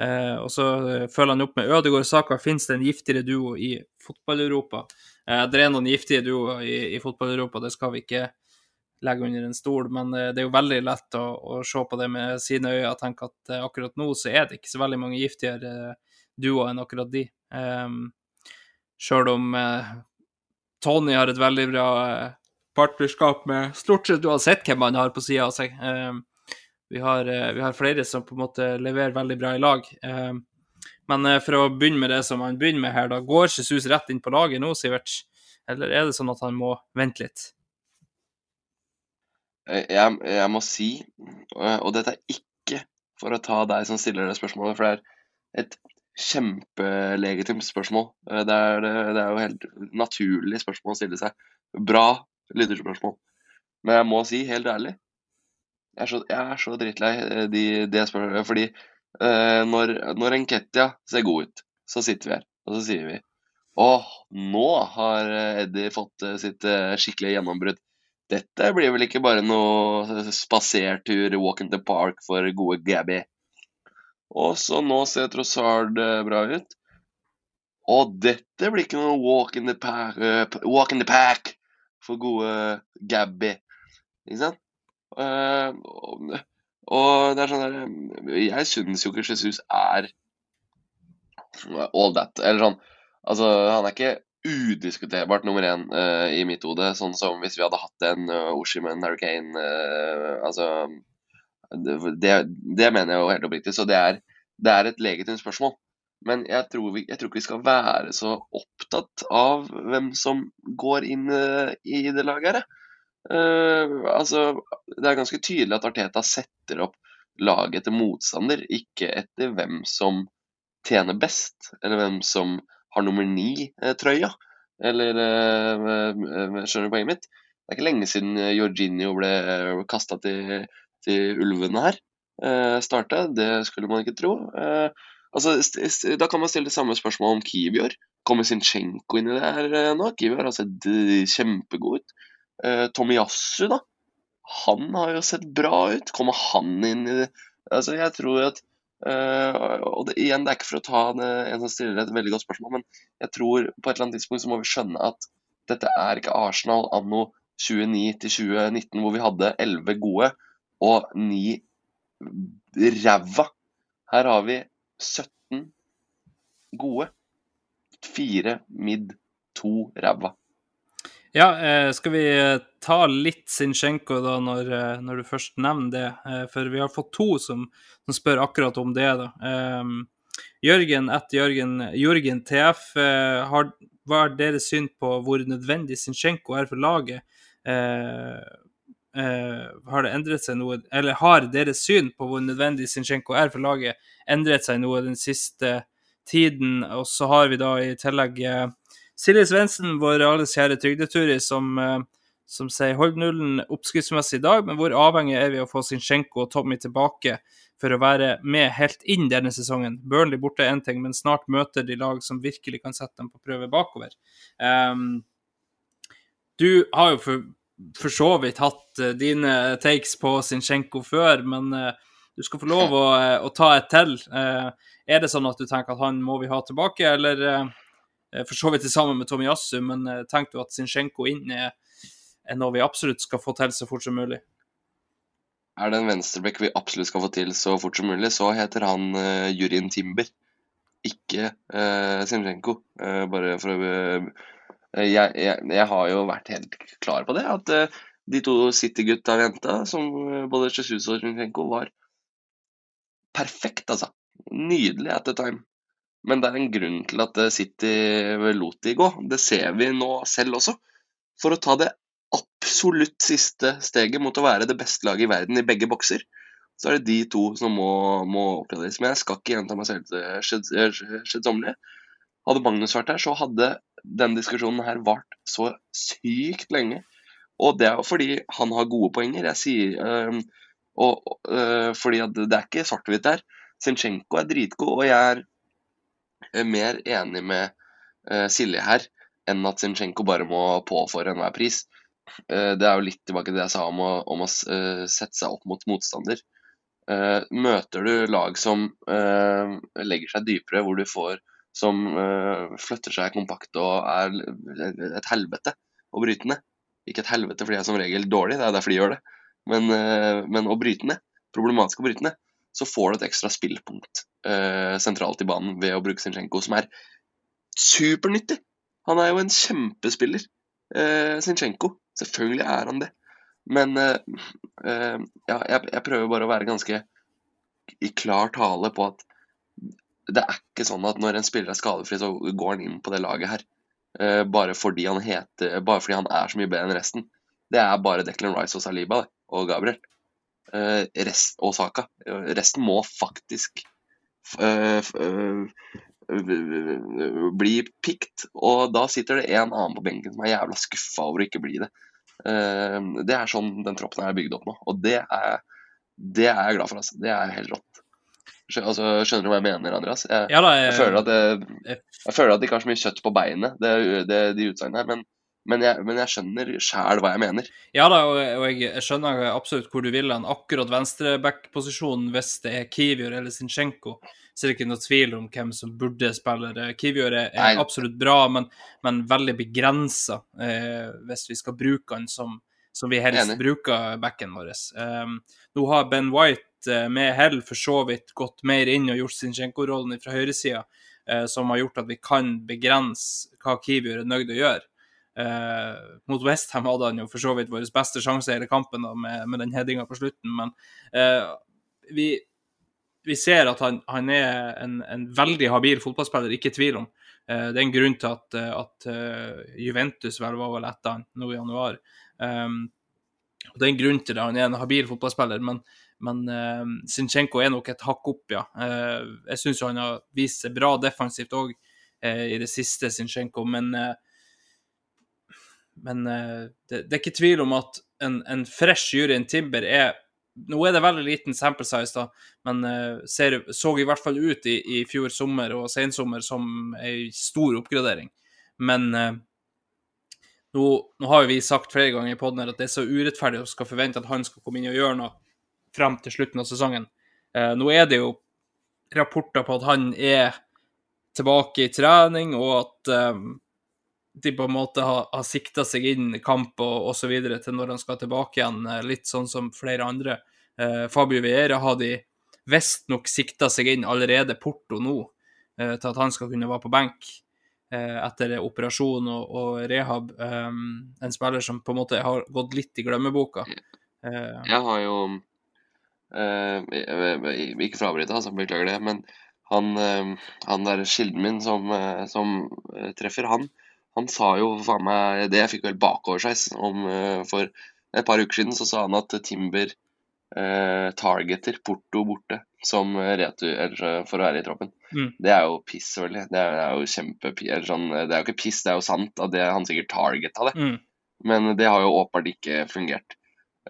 Eh, og så følger han opp med Ødegaard Saka. Fins det en giftigere duo i fotball-Europa? Det er noen giftige duoer i, i fotball-Europa, det skal vi ikke legge under en stol, men det er jo veldig lett å, å se på det med sine øyne og tenke at akkurat nå så er det ikke så veldig mange giftigere duoer enn akkurat de. Um, Sjøl om eh, Tony har et veldig bra partnerskap med stort sett uansett hvem han har på sida av seg. Um, vi, har, eh, vi har flere som på en måte leverer veldig bra i lag. Um, men eh, for å begynne med det som han begynner med her, da går Jesus rett inn på laget nå, Sivert? Eller er det sånn at han må vente litt? Eh, jeg, jeg må si, og dette er ikke for å ta deg som stiller det spørsmålet, for det er et kjempelegitimt spørsmål. Det er, det er jo helt naturlig spørsmål å stille seg. Bra lytterspørsmål. Men jeg må si, helt ærlig, jeg er så, jeg er så drittlei eh, de, det spørsmålet. Fordi eh, når, når Enketia ser god ut, så sitter vi her, og så sier vi Åh, nå har eh, Eddie fått eh, sitt eh, skikkelige gjennombrudd. Dette blir vel ikke bare noe spasertur, walk in the park for gode Gabby. Og så nå ser Trossard eh, bra ut. Og dette blir ikke noe walk in the pack, eh, walk in the pack for gode Gabby. Ikke sant? Eh, og, og det er sånn der Jeg syns jo ikke Jesus er all that. Eller sånn Altså, han er ikke udiskuterbart nummer én uh, i mitt hode, sånn som hvis vi hadde hatt en uh, Oshiman Hurricane uh, Altså det, det mener jeg jo helt oppriktig. Så det er, det er et legitimt spørsmål. Men jeg tror, vi, jeg tror ikke vi skal være så opptatt av hvem som går inn eh, i det laget her. Eh, altså, det er ganske tydelig at Arteta setter opp laget etter motstander, ikke etter hvem som tjener best, eller hvem som har nummer ni-trøya. Eller uh, Skjønner du poenget mitt? Det er ikke lenge siden Jorginho ble kasta til, til ulvene her. Uh, starta. Det skulle man ikke tro. Eh, altså, da kan man stille det samme spørsmålet om Kivior. Kommer Sinchenko inn i det her eh, nå? Kivior har sett eh, kjempegod ut. Eh, Tomiyasu, da? Han har jo sett bra ut. Kommer han inn i det? Altså, jeg tror at Uh, Og det, igjen, det er ikke for å ta en, en som stiller et veldig godt spørsmål, men jeg tror på et eller annet tidspunkt så må vi skjønne at dette er ikke Arsenal anno 29 til 2019, hvor vi hadde 11 gode og 9 ræva. Her har vi 17 gode, 4 midd, 2 ræva. Ja, eh, skal vi eh, ta litt Zinchenko da, når, eh, når du først nevner det? For vi har fått to som, som spør akkurat om det. da. Eh, Jørgen etter Jørgen, Jørgen TF, har, hva er deres syn på hvor nødvendig Zinchenko er for laget? Har det endret seg noe, eller har deres syn på hvor nødvendig Zinchenko er for laget, endret seg noe den siste tiden? Og så har vi da i tillegg eh, Silje Svendsen, vår alles kjære trygdeturer, som, eh, som sier hold nullen oppskriftsmessig i dag, men hvor avhengig er vi av å få Zinchenko og Tommy tilbake for å være med helt inn denne sesongen? Burnley borte er én ting, men snart møter de lag som virkelig kan sette dem på prøve bakover. Um, du har jo for, for så vidt hatt eh, dine takes på Zinchenko før, men eh, du skal få lov å, eh, å ta et til. Er det sånn at du tenker at han må vi ha tilbake, eller For så vidt det samme med Tomiyasu, men eh, tenk du at Zinchenko inn er, er noe vi absolutt skal få til så fort som mulig? Er det en venstreblekk vi absolutt skal få til så fort som mulig, så heter han uh, Jurin Timber. Ikke uh, Zinchenko. Uh, bare for å eh, jeg, jeg, jeg har jo vært helt klar på det, at eh, de to City-gutta jenta, som eh, både Jesus og Zinchenko, var perfekt, altså. Nydelig at the time. Men det er en grunn til at eh, City lot de gå. Det ser vi nå selv også. For å ta det absolutt siste steget mot å være det beste laget i verden i begge bokser, så er det de to som må, må oppgraderes. Men jeg skal ikke gjenta meg selv skjedsommelige. Hadde Magnus vært her, så hadde den diskusjonen her vart så sykt lenge. Og det er fordi han har gode poenger. Jeg sier øh, og, øh, Fordi det er ikke svart-hvitt der. Zinchenko er dritgod, og jeg er eh, mer enig med øh, Silje her enn at Zinchenko bare må på for enhver pris. Det er jo litt tilbake til det jeg sa om å, om å sette seg opp mot motstander. Møter du lag som legger seg dypere, hvor du får som uh, flytter seg kompakt og er et helvete å bryte ned. Ikke et helvete fordi jeg er som regel dårlig, det er derfor de gjør det. Men, uh, men å bryte ned, problematisk å bryte ned, så får du et ekstra spillpunkt uh, sentralt i banen ved å bruke Zinchenko, som er supernyttig. Han er jo en kjempespiller, Zinchenko. Selvfølgelig er han det. Men ja, jeg, jeg prøver bare å være ganske i klar tale på at det er ikke sånn at når en spiller er skadefri, så går han inn på det laget her. Uh, bare fordi heter Bare fordi han er så mye bedre enn resten. Det er bare Declan Rice og Saliba, det. og Gabriel. Uh, rest, og Saka. Resten må faktisk uh, eh, bli pikt. Og da sitter det en annen på benken som er jævla skuffa over å ikke bli det. Eh, det er sånn den troppen er bygd opp nå. Og det er, det er jeg glad for. Altså. Det er helt rått. Altså, skjønner du hva jeg mener, Andreas? Jeg, Ja da, jeg, føler at det, jeg føler at det ikke har så mye kjøtt på beinet, det, det, de utsagnene her. Men, men, jeg, men jeg skjønner sjæl hva jeg mener. Ja da, og, og jeg, jeg skjønner absolutt hvor du vil hen. Akkurat venstreback-posisjonen, hvis det er Kivior eller Zinchenko, så er det ikke noe tvil om hvem som burde spille. det. Kivior er, er absolutt bra, men, men veldig begrensa eh, hvis vi skal bruke han som, som vi helst Enig. bruker backen vår. Um, nå har Ben White med hell for så vidt gått mer inn og gjort Zinchenko-rollen fra høyresida, eh, som har gjort at vi kan begrense hva Kivior er nødt å gjøre. Eh, mot Westham hadde han jo for så vidt vår beste sjanse i hele kampen da, med, med den headinga på slutten, men eh, vi, vi ser at han, han er en, en veldig habil fotballspiller, ikke tvil om. Eh, det er en grunn til at, eh, at uh, Juventus vel var vel etter han nå i januar. Um, og Det er en grunn til det. Han er en habil fotballspiller, men, men uh, Sinchenko er nok et hakk opp, ja. Uh, jeg syns han har vist seg bra defensivt òg i det siste, Sinchenko. men eh, men eh, det, det er ikke tvil om at en, en fresh Jurien Timber er Nå er det veldig liten sample size, da, men eh, ser, så i hvert fall ut i, i fjor sommer og sensommer som ei stor oppgradering. Men eh, nå, nå har jo vi sagt flere ganger i poden at det er så urettferdig å skal forvente at han skal komme inn og gjøre noe frem til slutten av sesongen. Eh, nå er det jo rapporter på at han er tilbake i trening, og at eh, de på en måte har, har sikta seg inn i kamp og osv. til når han skal tilbake igjen, eh, litt sånn som flere andre. Eh, Fabio Vieira har de visstnok sikta seg inn allerede Porto nå, eh, til at han skal kunne være på benk eh, etter operasjon og, og rehab. Um, en spiller som på en måte har gått litt i glemmeboka. Eh, Jeg har jo eh, Ikke for å avbryte, altså, beklager det, men han, eh, han der kilden min som, eh, som eh, treffer, han, han sa jo faen meg det Jeg fikk vel bakoversveis om eh, For et par uker siden så sa han at Timber eh, targeter Porto borte som eh, retur, eller eh, for å være i troppen. Mm. Det er jo piss, selvfølgelig. Det er, det er jo kjempe... Sånn, det er jo ikke piss, det er jo sant at det, han sikkert targeta det. mm. Men det har jo åpenbart ikke fungert.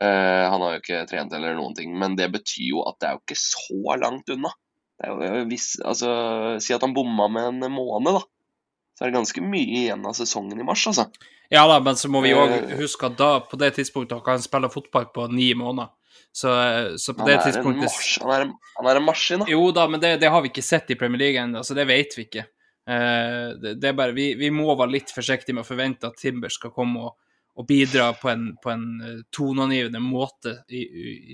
Eh, han har jo ikke trent eller noen ting. Men det betyr jo at det er jo ikke så langt unna. Det jo hvis, altså, Si at han bomma med en måned, da. Så er det ganske mye igjen av sesongen i mars, altså. Ja da, men så må vi òg Eh. huske at da, på det tidspunktet kan han spille fotball på ni måneder. Så, så på Han det tidspunktet mars, han, er en, han er en maskin, da. Jo da, men det, det har vi ikke sett i Premier League ennå, så det vet vi ikke. Uh, det, det er bare, vi, vi må være litt forsiktige med å forvente at Timber skal komme og, og bidra på en, på en eh, toneangivende måte i,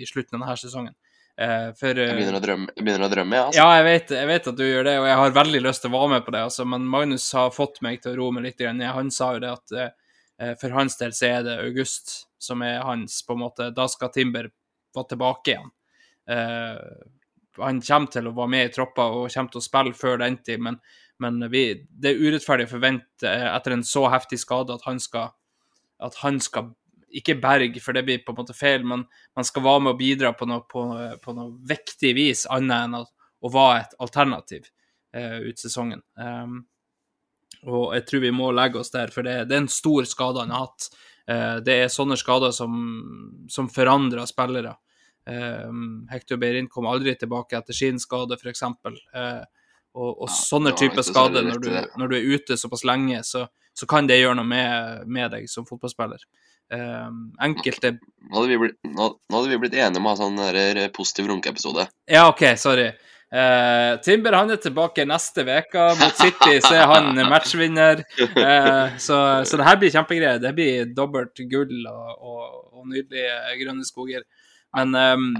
i, slutten av denne sesongen. Eh, for eh, Jeg begynner å drømme, jeg begynner å drømme ja, altså. ja, jeg vet, jeg vet at du gjør det, og jeg har veldig lyst til å være med på det. Altså, men Magnus har fått meg til å roe meg litt. Han sa jo det at eh, for hans del så er det august som er hans, på en måte. Da skal Timber være tilbake igjen. Eh, han kommer til å være med i troppa og kommer til å spille før den tid, men, men vi, det er urettferdig å forvente eh, etter en så heftig skade at han skal, at han skal ikke berge, for det blir på en måte feil, men man skal være med og bidra på noe, på, på noe vektig vis, annet enn å, å være et alternativ eh, ut sesongen. Um, og jeg tror vi må legge oss der, for det, det er en stor skade han har hatt. Uh, det er sånne skader som, som forandrer spillere. Uh, Hector Beirin kom aldri tilbake etter sin skade, f.eks. Uh, og, og sånne typer skader, når du, når du er ute såpass lenge, så, så kan det gjøre noe med, med deg som fotballspiller. Um, enkelte Nå hadde, vi blitt, blitt enige om å ha sånn der positiv runkeepisode. Ja, OK, sorry. Eh, Timber han er tilbake neste uke. Mot City så er han [laughs] matchvinner. Eh, så, så det her blir kjempegreier. Det blir dobbelt gull og, og, og nydelige grønne skoger. Men, ehm,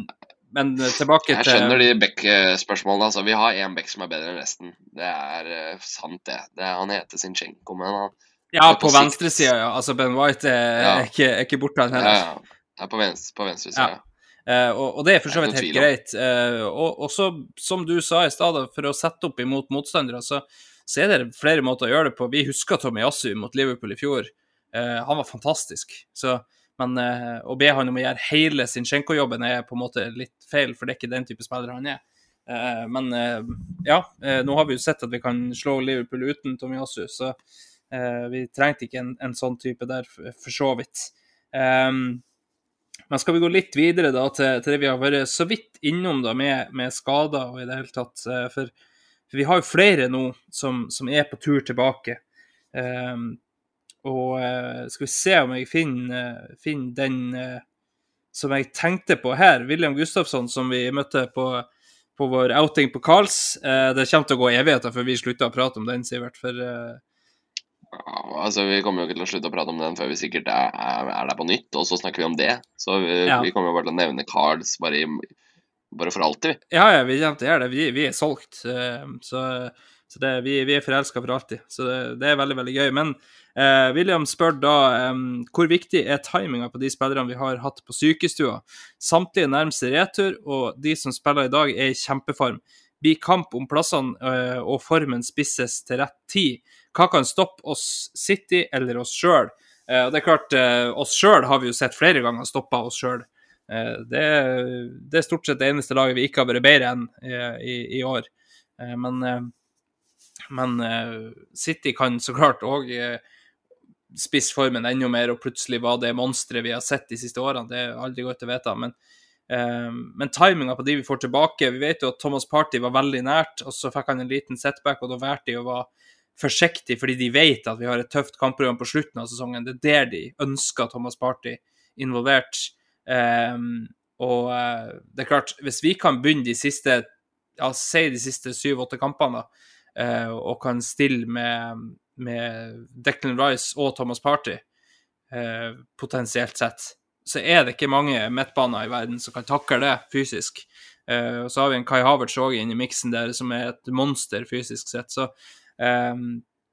men tilbake Jeg skjønner de Beck-spørsmålene. Altså, vi har én Beck som er bedre enn resten. Det er uh, sant, det. det er, han heter Zinchenko, men han Ja, på på venstresida, ja. Altså Ben White er, Ja. er, ikke, er ikke borte, han ja, heller. ja, er på venstre, på venstre. Ja. Uh, og, og det er for så vidt helt greit. Uh, og, og så, som du sa i stad, for å sette opp imot motstandere, så, så er det flere måter å gjøre det på. Vi husker Tomiyasu mot Liverpool i fjor. Uh, han var fantastisk. Så Men eh, å be han om å gjøre hele Zinchenko-jobben er på en måte litt feil, for det er ikke den type spiller han er. Eh, men eh, ja, nå har vi jo sett at vi kan slå Liverpool uten Tomiyasu, så vi trengte ikke en, en sånn type der, for, så vidt. Um, men skal vi gå litt videre da til, til det vi har vært så vidt innom da med, med skader og i det hele tatt. For, for vi har jo flere nå som, som er på tur tilbake. Um, og eh, skal vi se om jeg finner, eh, finner den eh, som jeg tenkte på her. William Gustafsson, som vi møtte på, på vår outing på Karls. Det kommer til å gå evigheter før vi slutter å prate om den, Sivert. For Ja, altså, Vi kommer jo ikke til å slutte å prate om den før vi sikkert er, er, er der på nytt, og så snakker vi om det. Så vi, Ja. vi kommer jo bare til å nevne Carls bare, bare for alltid. Ja, ja, vi kommer til å gjøre det. Vi, vi er solgt. Så, så det, vi, vi er forelska for alltid. Så det, det er veldig, veldig gøy. Men eh, William spør da eh, hvor viktig er timinga på de spillerne vi har hatt på sykestua? Samtlige nærmer seg retur, og de som spiller i dag, er i kjempeform. Blir kamp om plassene, eh, og formen spisses til rett tid. Hva kan stoppe oss City eller oss sjøl? Eh, det er klart, eh, oss sjøl har vi jo sett flere ganger stoppa oss sjøl. Det, det er stort sett det eneste laget vi ikke har vært bedre enn i, i år. Men, men City kan så klart òg spisse formen enda mer, og plutselig var det monsteret vi har sett de siste årene. Det er aldri godt å vite. Men, eh, men timinga på de vi får tilbake Vi vet jo at Thomas Party var veldig nært, og så fikk han en liten setback, og da valgte de å være forsiktige, fordi de vet at vi har et tøft kampprogram på slutten av sesongen. Det er der de ønsker Thomas Party involvert. Eh, og eh, det er klart, hvis vi kan begynne de siste ja, si de siste syv-åtte kampene, da, eh, og kan stille med, med Declan Rice og Thomas Party, eh, potensielt sett, så er det ikke mange midtbaner i verden som kan takle det fysisk. Eh, og så har vi en Kai Havertz òg inne i miksen der, som er et monster fysisk sett. Så eh,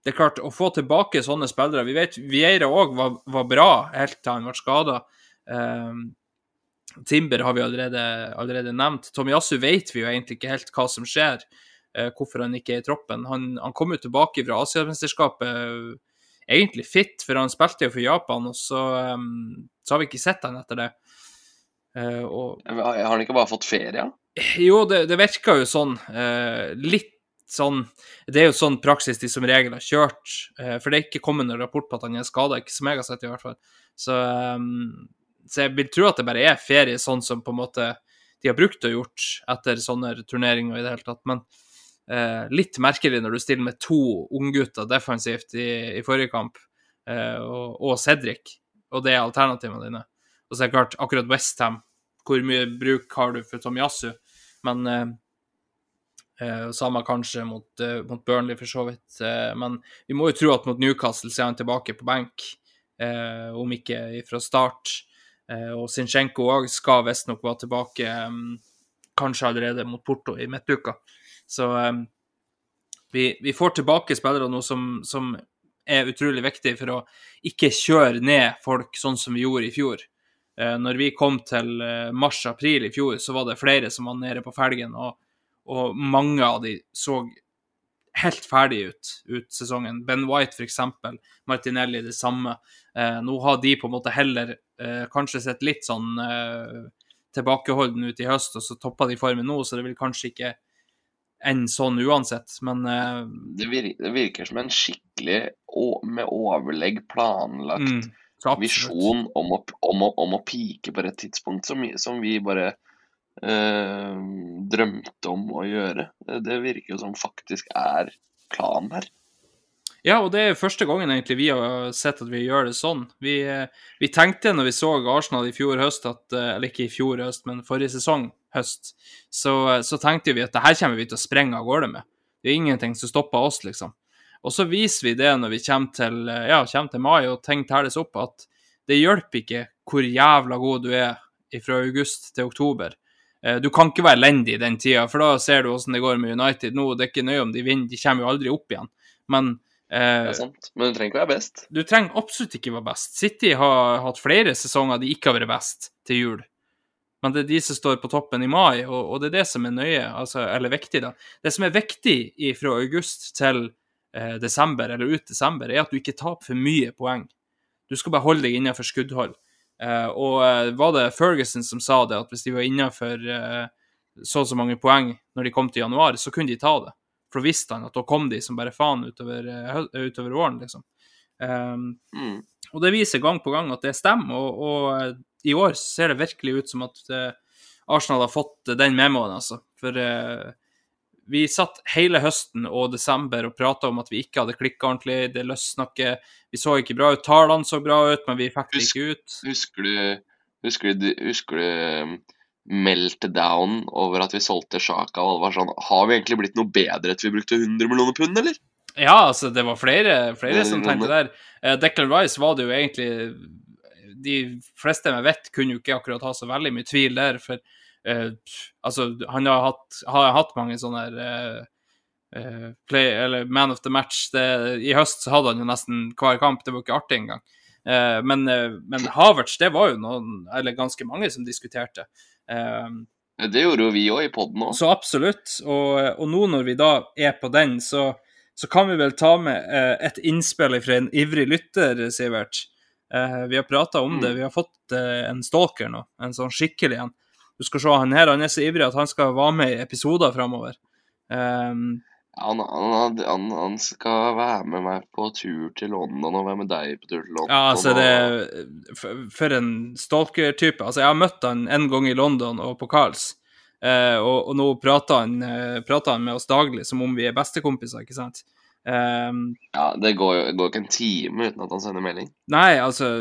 det er klart, å få tilbake sånne spillere Vi vet Vieira òg var, var bra helt til han ble skada. Timber har vi allerede, allerede nevnt. Tomiyasu vet vi jo egentlig ikke helt hva som skjer, eh, hvorfor han ikke er i troppen. Han, han kom jo tilbake fra Asiamesterskapet eh, egentlig fit, for han spilte jo for Japan, og så, um, så har vi ikke sett han etter det. Uh, og Har han ikke bare fått ferie? Jo, det, det virker jo sånn. Uh, litt sånn Det er jo sånn praksis de som regel har kjørt. eh, for det er ikke kommet noen rapport på at han er skada, ikke som jeg har sett, i hvert fall. Så, um, så jeg vil tro at det bare er ferie, sånn som på en måte de har brukt og gjort etter sånne turneringer i det hele tatt. Men eh, litt merkelig når du stiller med to unggutter defensivt i, i forrige kamp, eh, og, og Cedric, og det er alternativene dine. Og så er det klart, akkurat Westham, hvor mye bruk har du for Tomiyasu? Men eh, eh, Samme kanskje mot, eh, mot Burnley, for så vidt. Eh, men vi må jo tro at mot Newcastle så er han tilbake på benk, om ikke fra start. Og Zinchenko òg skal visstnok være tilbake, eh, kanskje allerede mot Porto i midtuka. Så um, vi, vi får tilbake spillere nå som, som er utrolig viktig for å ikke kjøre ned folk sånn som vi gjorde i fjor. Uh, når vi kom til eh, mars-april i fjor, så var det flere som var nede på felgen, og, og mange av de så helt ferdig ut ut sesongen. Ben White f.eks., Martinelli det samme. Eh, nå har de på en måte heller eh, kanskje sett litt sånn eh, tilbakeholden ut i høst, og så toppa de formen nå, så det vil kanskje ikke ende sånn uansett, men uh... Det, virker, det virker som en skikkelig med overlegg planlagt mm, visjon om å, om, å, om å pike på rett tidspunkt, som, som vi bare uh, drømte om å gjøre. Det, virker jo som faktisk er planen her. Ja, og det er første gangen egentlig vi har sett at vi gjør det sånn. Vi, eh, vi tenkte når vi så Arsenal i fjor høst, at, eller ikke i fjor høst, men forrige sesong høst, så, så tenkte vi at det her kommer vi til å sprenge av gårde med. Det er ingenting som stopper oss, liksom. Og så viser vi det når vi kommer til, ja, kommer til mai og ting telles opp, at det hjelper ikke hvor jævla god du er fra august til oktober. Eh, Du kan ikke være elendig i den tida, for da ser du hvordan det går med United nå. Det er ikke nøye om de vinner, de kommer jo aldri opp igjen. Men Det eh, sant. Men du trenger ikke være best. du trenger absolutt ikke være best. City har hatt flere sesonger de ikke har vært best til jul. Men det er de som står på toppen i mai, og, og det er det som er nøye, altså, eller viktig, da. Det som er viktig fra august til eh, desember, eller ut desember, er at du ikke taper for mye poeng. Du skal bare holde deg innenfor skuddhold. Eh, og eh, var det Ferguson som sa det, at hvis de var innenfor eh, så og så mange poeng når de kom til januar, så kunne de ta det. For da visste han at da kom de som bare faen utover, eh, utover våren, liksom. Um, Mm. og det viser gang på gang at det stemmer, og, og eh, i år ser det virkelig ut som at uh, Arsenal har fått eh, den memoen, altså. For uh, vi satt hele høsten og desember og prata om at vi ikke hadde klikka ordentlig, det løsna ikke, vi så ikke bra ut, tallene så bra ut, men vi fikk det ikke ut. Husker du Husker du, husker du um, meltdown over at vi solgte Sjaka, og det var sånn Har vi egentlig blitt noe bedre etter vi brukte 100 millioner pund, eller? Ja, altså, det var flere, flere som tenkte der. Eh, Declan Rice var det jo egentlig De fleste jeg vet, kunne jo ikke akkurat ha så veldig mye tvil der, for uh, altså, han har hatt, har hatt mange sånne eh, eh, play, eller man of the match. Det, I høst så hadde han jo nesten hver kamp, det var ikke artig engang. Eh, men, men Havertz, det var jo noen, eller ganske mange som diskuterte. Det gjorde jo vi òg i poden òg. så absolutt. Og, og nå når vi da er på den, så, så kan vi vel ta med eh, et innspill fra en ivrig lytter, Sivert. Eh, vi har prata om det. Vi har fått eh, en stalker nå, en sånn skikkelig en. Du skal se, han her han er så ivrig at han skal være med i episoder framover. Um, Han, han, han, han skal være med meg på tur til London og være med deg på tur til London. ja, altså det For, for en stalker-type. Altså, jeg har møtt han en gang i London og på Carls, eh, og, og nå prater han, eh, prater han med oss daglig som om vi er bestekompiser, ikke sant? Um, Ja, det går jo går ikke en time uten at han sender melding. Nei, altså,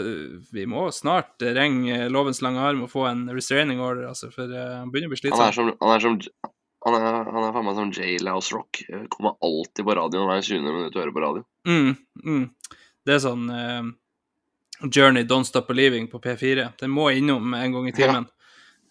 vi må snart ringe lovens lange arm og få en restraining order, altså, for uh, han begynner å bli Han er som Han er som han er, han er faen meg som J-Louse Rock. Kommer alltid på radioen hver 20. minutt å høre på radio. Mm, mm. Det er sånn uh, Journey Don't Stop Believing på P4. Den må innom en gang i timen. Eh,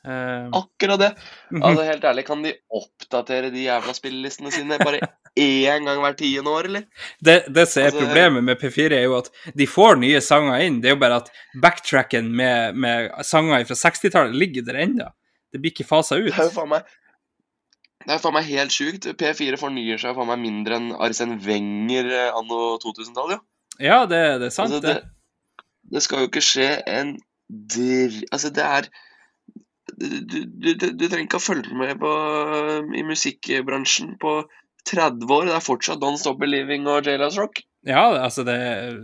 Akkurat det! mhm. Altså, helt ærlig, kan de oppdatere de jævla spillelistene sine bare én gang hvert tiende år, eller? det, det som er altså- problemet med P4, er jo at de får nye sanger inn. Det er jo bare at backtracken med, med sanger fra 60-tallet ligger der ennå. Det blir ikke fasa ut. Det er jo faen meg det er faen meg helt sjukt. P4 fornyer seg faen meg mindre enn Arsen Wenger eh, anno 2000-tallet, jo. Ja, det, det er sant, Altså, det. det, det skal jo ikke skje en dr... Altså, det er du, du, du, trenger ikke å følge med på, i musikkbransjen på 30 år. Det er fortsatt Don't Stop Believing og J-Louse Rock. Ja, altså det,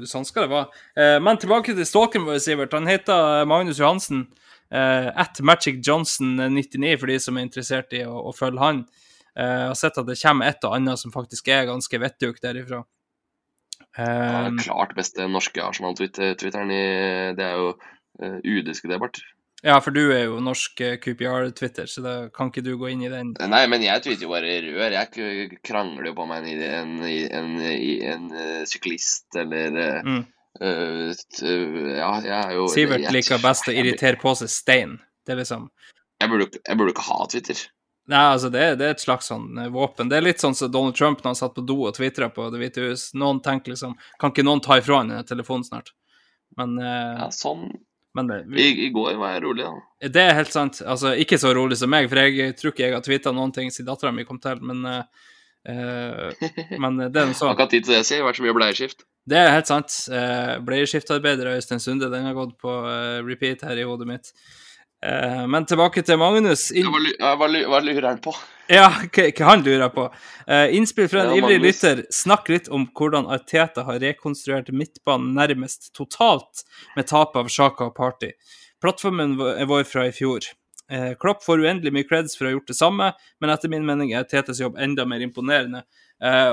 sånn skal det være. Eh, men tilbake til stalken vår, Sivert. Han heter Magnus Johansen. Eh, at Magic Johnson 99, for de som er interessert i å, å følge han. Eh, har sett at det kommer et og annet som faktisk er ganske vettug derifra. Ja, Eh, klart beste norske Arsenal-twitteren i Det er jo uh, udiskuterbart. Ja, for du er jo norsk eh, QPR-twitter, så da kan ikke du gå inn i den. Nei, men jeg tweeter jo bare rør. Jeg krangler jo på meg en, en, en, en, en eh, syklist eller eh, Mm. uh, Ja, jeg er jo Sivert liker best å irritere på seg stein. Det er liksom Jeg burde, jeg burde ikke ha Twitter. Nei, altså, det, det er et slags sånn våpen. Det er litt sånn som Donald Trump når han satt på do og tvitra på Det hvite hus. Noen tenker liksom Kan ikke noen ta ifra han telefonen snart? Men, uh, Ja, sånn. Men det, I, vi, I går var jeg rolig, da. det er helt sant. Altså, ikke så rolig som meg, for jeg tror ikke jeg har tvitra noen ting siden dattera mi kom til, men eh, eh, Men det er nå så. Ikke hatt tid til det, si. Det har vært så mye bleieskift. Det er helt sant. Uh, Bleieskiftearbeider av Øystein Sunde, den har gått på uh, repeat her i hodet mitt. Eh, men tilbake til Magnus. Hva, lurer han på? Ja, hva han lurer på. Eh, innspill fra en Ja, ivrig lytter. Snakk litt om hvordan Arteta har rekonstruert midtbanen nærmest totalt med tapet av Sjaka og Party. Plattformen vår- fra i fjor. Eh, Klopp får uendelig mye creds for å ha gjort det samme, men etter min mening er Artetas jobb enda mer imponerende.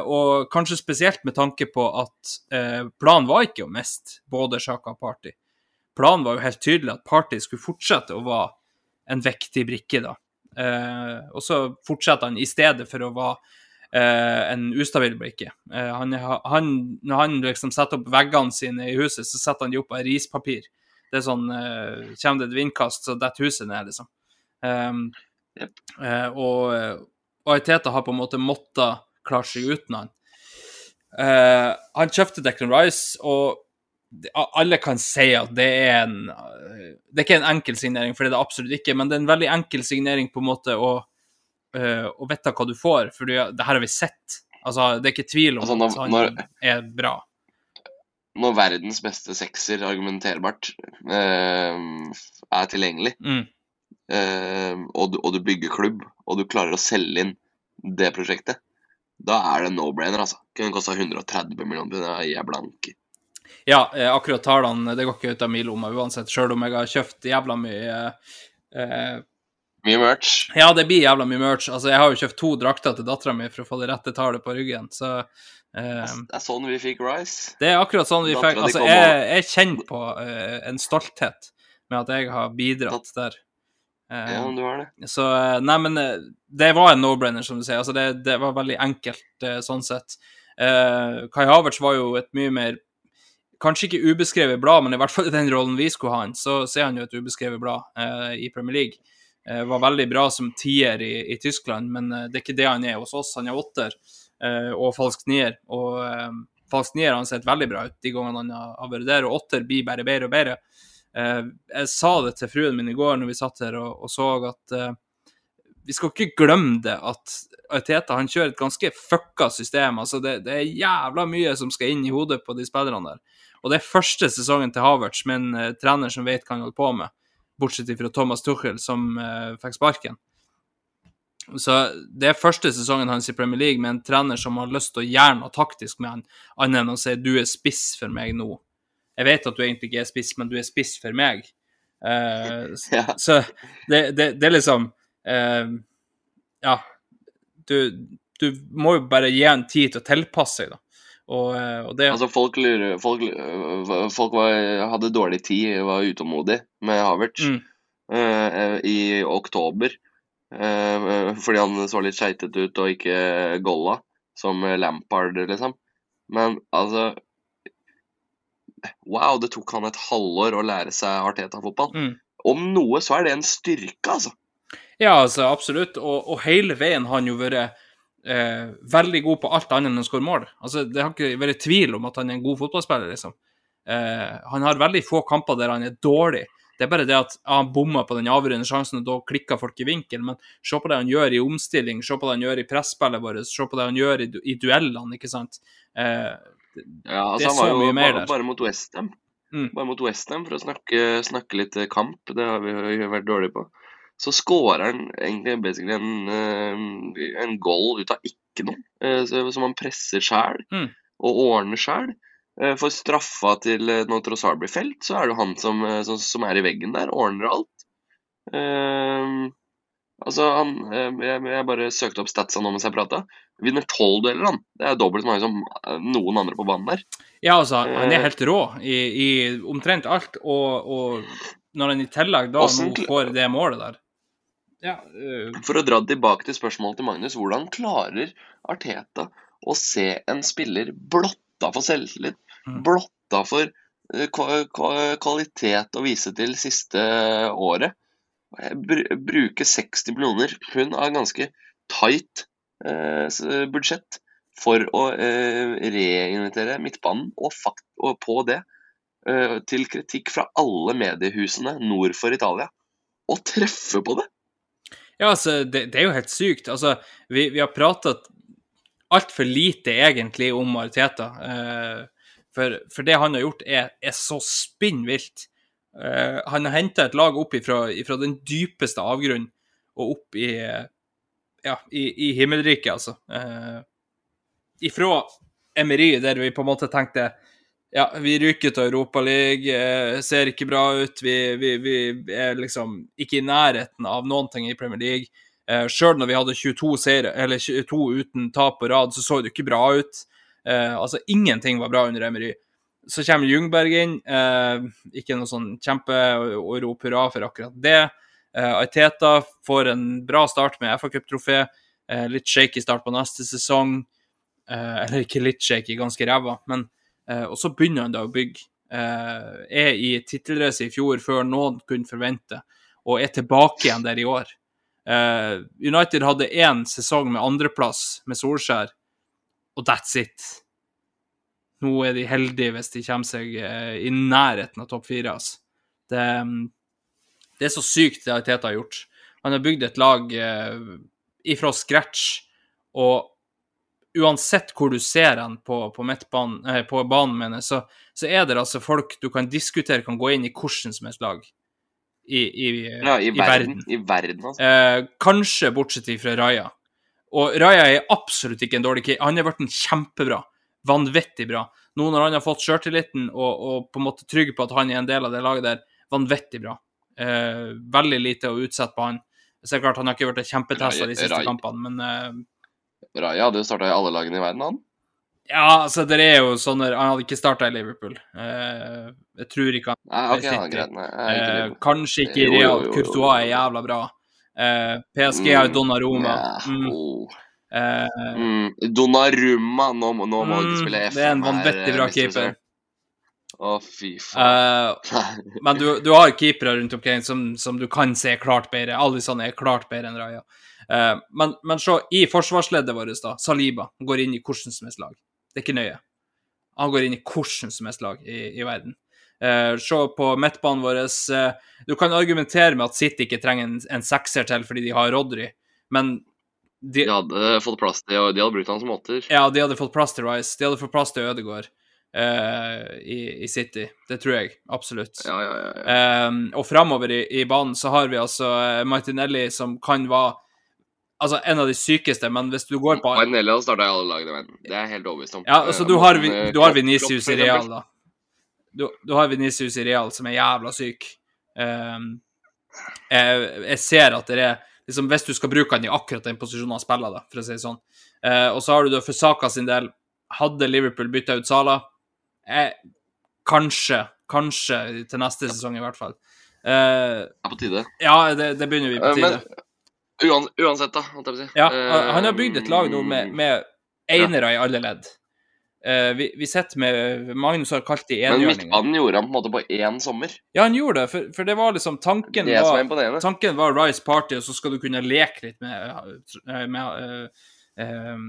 Og kanskje spesielt med tanke på at planen var ikke å miste både Sjaka og Party. Planen var jo helt tydelig at Party skulle fortsette å være en viktig brikke, da. Eh, og så fortsetter han i stedet for å være eh, en ustabil brikke. Eh, han, han, når han liksom setter opp veggene sine i huset, så setter han de opp av rispapir. Det er sånn eh, Kommer det et vindkast, så detter huset ned, liksom. Um, eh, og og Arteta har på en måte måttet klare seg uten han. Eh, han kjøpte Declan Rice, og alle kan si at det er en Det er ikke en enkel signering, for det er det absolutt ikke, men det er en veldig enkel signering på en måte å, eh, å vite hva du får, for det her har vi sett. Altså, det er ikke tvil om Altså, når- at han når- er bra. når verdens beste sekser, argumenterbart, eh, er tilgjengelig, Mm. eh, og, du, og du bygger klubb, og du klarer å selge inn det prosjektet, da er det no-brainer, altså. Kunne kosta 130 millioner, er jeg blank i. Ja, eh, akkurat tallene, det går ikke ut av min lomme uansett, sjøl om jeg har kjøpt jævla mye eh, Mye merch. Ja, det blir jævla mye merch. Altså, jeg har jo kjøpt to drakter til dattera mi for å få det rette tallet på ryggen, så eh, Det er sånn vi fikk Rice. Det er akkurat sånn vi fikk Altså, jeg, jeg kjenner på eh, en stolthet med at jeg har bidratt der. Eh, Ja, du har det. Så eh, Nei, men det var en no-brainer, som du sier. Altså, det, det var veldig enkelt sånn sett. Eh, Kai Havertz var jo et mye mer Kanskje ikke ubeskrevet blad, men i hvert fall i den rollen vi skulle ha han, så, så er han jo et ubeskrevet blad eh, i Premier League. Eh, var veldig bra som tier i, i Tyskland, men eh, det er ikke det han er hos oss. Han er åtter eh, og falsk nier. Og eh, falsk nier har sett veldig bra ut de gangene han har, vært der, og åtter blir bare bedre og bedre. Eh, jeg sa det til fruen min i går når vi satt her og, og så at vi skal ikke glemme det at Teta han kjører et ganske fucka system. altså det, det er jævla mye som skal inn i hodet på de spillerne der. Og det er første sesongen til Havertz med en uh, trener som vet hva han holder på med, bortsett fra Thomas Tuchel, som uh, fikk sparken. Så det er første sesongen hans i Premier League med en trener som har lyst til å gjøre noe taktisk med han, annet enn å si 'du er spiss for meg nå'. Jeg vet at du egentlig ikke er spiss, men du er spiss for meg. [laughs] Uh, Ja. Så det, det, det er liksom Ja. Du, du må jo bare gi han tid til å tilpasse seg, da. Og, eh, og det Altså, folk lurer Folk, øh, folk var, hadde dårlig tid, var utålmodig med Havertz Mm. uh, i oktober. Uh, fordi han så litt skeitete ut og ikke golla, som Lampard, liksom. Men altså Wow, det tok han et halvår å lære seg Arteta-fotball. Mm. Om noe så er det en styrke, altså. Ja, altså, absolutt. Og, og hele veien har han jo vært eh, veldig god på alt annet enn å skåre mål. Altså, det har ikke vært tvil om at han er en god fotballspiller, liksom. Eh, han har veldig få kamper der han er dårlig. Det er bare det at ja, han bomma på den avgjørende sjansen, og da klikka folk i vinkel. Men se på det han gjør i omstilling, se på det han gjør i presspillet vårt, se på det han gjør i, du- i duellene, ikke sant. Eh, Ja, altså, Det er så mye jo mer der. bare mot Westham. Mm. Bare mot Westham for å snakke, snakke litt kamp. Det har vi jo vært dårlige på. Så scorer han egentlig basically en, eh, en goal ut av ikke noe, eh, som han presser sjæl Mm. og ordner sjæl. Eh, For straffa til når Trossard blir felt, så er det jo han som, som, er i veggen der, ordner alt. Eh, altså, han jeg, jeg bare søkte opp statsa nå mens jeg prata. Vinner tolv dueller, han. Det er dobbelt så mange som noen andre på banen der. ja, altså, han er helt rå i, i omtrent alt, og, og når han i tillegg da Hvordan får det målet der Ja, øh... For å dra tilbake til spørsmålet til Magnus, hvordan klarer Arteta å se en spiller blotta for selvtillit, Mm. blotta for kva- kvalitet å vise til siste året, bruke 60 millioner pund av ganske tight eh, budsjett for å eh, reinvitere midtbanen, og, fakt og på det eh, til kritikk fra alle mediehusene nord for Italia, og treffe på det? Ja, altså, det, det er jo helt sykt. Altså, vi, vi har pratet altfor lite egentlig om Mariteta. Uh, for, for det han har gjort, er, er så spinnvilt. Uh, han har henta et lag opp ifra, ifra den dypeste avgrunnen og opp i, eh, ja, i, i himmelriket, altså. Uh, ifra Emery, der vi på en måte tenkte ja, vi ryker til Europaligaen, eh, ser ikke bra ut. Vi, vi, vi er liksom ikke i nærheten av noen ting i Premier League. Eh, Sjøl når vi hadde 22 seire, eller 22 uten tap på rad, så så det ikke bra ut. Eh, altså, ingenting var bra under Emery. Så kommer Ljungberg inn. Eh, ikke noe sånn kjempe og rop hurra for akkurat det. Eh, Aiteta får en bra start med FA-cuptrofé. Eh, litt shaky start på neste sesong. Eh, eller ikke litt shaky, ganske ræva. Men og så begynner han da å bygge. Eh, er i tittelrace i fjor før noen kunne forvente, og er tilbake igjen der i år. Eh, United hadde én sesong med andreplass med Solskjær, og that's it. Nå er de heldige hvis de kommer seg eh, i nærheten av topp fire. Altså. Det, mm, det er så sykt det Teta har gjort. Han har bygd et lag eh, ifra scratch, og uansett hvor du ser han på, på, eh, på banen, mener så, så er det altså folk du kan diskutere kan gå inn i hvordan som helst lag i, i, Ja, i, i verden. verden. I verden, altså. Eh, kanskje bortsett fra Raja. Og Raja er absolutt ikke en dårlig keeper. Han har vært en kjempebra. Vanvittig bra. Nå når han har fått sjøltilliten og, og på en måte trygg på at han er en del av det laget der, vanvittig bra. Eh, veldig lite å utsette på han. Så er det klart Han har ikke vært kjempetesta de siste Raja- kampene, men eh, Raja hadde jo starta i alle lagene i verden, han. Ja, altså, det er jo sånne Han hadde ikke starta i Liverpool. Uh, jeg tror ikke han Nei, ok, ja, City. greit. Nei, ikke uh, Kanskje ikke i Real. Courtois er jævla bra. Uh, PSG har jo Donnaroma. Ja, Mm, oh. eh, Mm, Donnarumma, nå, nå må du ikke Mm, spille F. det er en vanvittig bra keeper. Å, fy faen. eh, men du, du har keepere rundt omkring som, som du kan se klart bedre. Alisson er klart bedre enn Raja. Eh, men, men se, i forsvarsleddet vårt, da, Saliba går inn i hvordan som helst lag. Det er ikke nøye. Han går inn i hvordan som helst lag i, i verden. Eh, se på midtbanen vår. eh, du kan argumentere med at City ikke trenger en, en sekser til fordi de har Rodry, men de, De hadde fått plass til, de hadde brukt han som åtter. Ja, de hadde fått plass til Rice. De hadde fått plass til Ødegaard eh, i, i City. Det tror jeg absolutt. Ja, ja, ja. og framover i, i banen så har vi altså Martinelli, som kan være altså en av de sykeste, men hvis du går på hadde starta i alle lagene verden. Det er helt overbevist om. Ja, altså du har, du har Venicius i Real, da. Du, du har Vinicius i Real, som er jævla syk. Um, jeg, jeg ser at det er liksom, Hvis du skal bruke han i akkurat den posisjonen han spiller, da, for å si det sånn. Uh, og så har du da for Saka sin del Hadde Liverpool bytta ut Sala? Jeg, kanskje. Kanskje til neste sesong, i hvert fall. Uh, Det er på tide. ja, det, det begynner vi på tide. Uh, Men uan, uansett, da, holdt jeg på å si. Ja, Eh, han har bygd et lag nå med, med enere i alle ledd. Uh, vi, vi sitter med Magnus har kalt de Men enhjørninger. midtbanen gjorde han på en måte på én sommer. Ja, han gjorde det, for, for det var liksom Tanken Det var, tanken var Rice Party, og så skal du kunne leke litt med, eh, med uh, eh,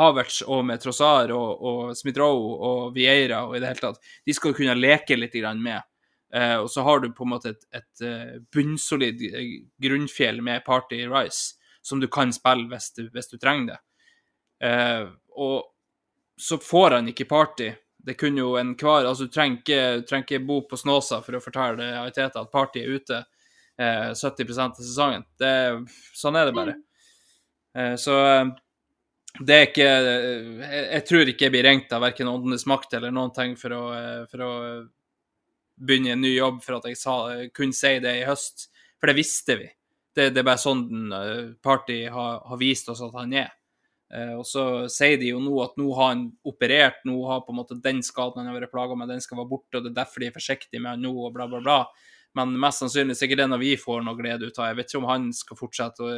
Havertz og med Trossard og, og Smith-Roe og Vieira og i det hele tatt. De skal du kunne leke litt grann med. Eh, og så har du på en måte et, et eh, bunnsolid eh, grunnfjell med Party Rise, som du kan spille hvis du, hvis du trenger det. Og så får han ikke Party. Det kunne jo enhver Altså, du trenger ikke, trenger ikke bo på Snåsa for å fortelle Ariteta at Party er ute eh, 70% av sesongen. Det, sånn er det bare. Så det er ikke jeg, jeg tror ikke jeg blir ringt av verken Åndenes makt eller noen ting for å, for å begynne en ny jobb for at jeg sa, kunne si det i høst. For det visste vi. Det, det er bare sånn den, eh, Party har, har vist oss at han er. Eh, og så sier de jo nå at nå har han operert, nå har på en måte den skaden han har vært plaga med, den skal være borte, og det er derfor de er forsiktige med han nå, og bla, bla, bla. Men mest sannsynlig sikkert det når vi får noe glede ut av. Jeg vet ikke om han skal fortsette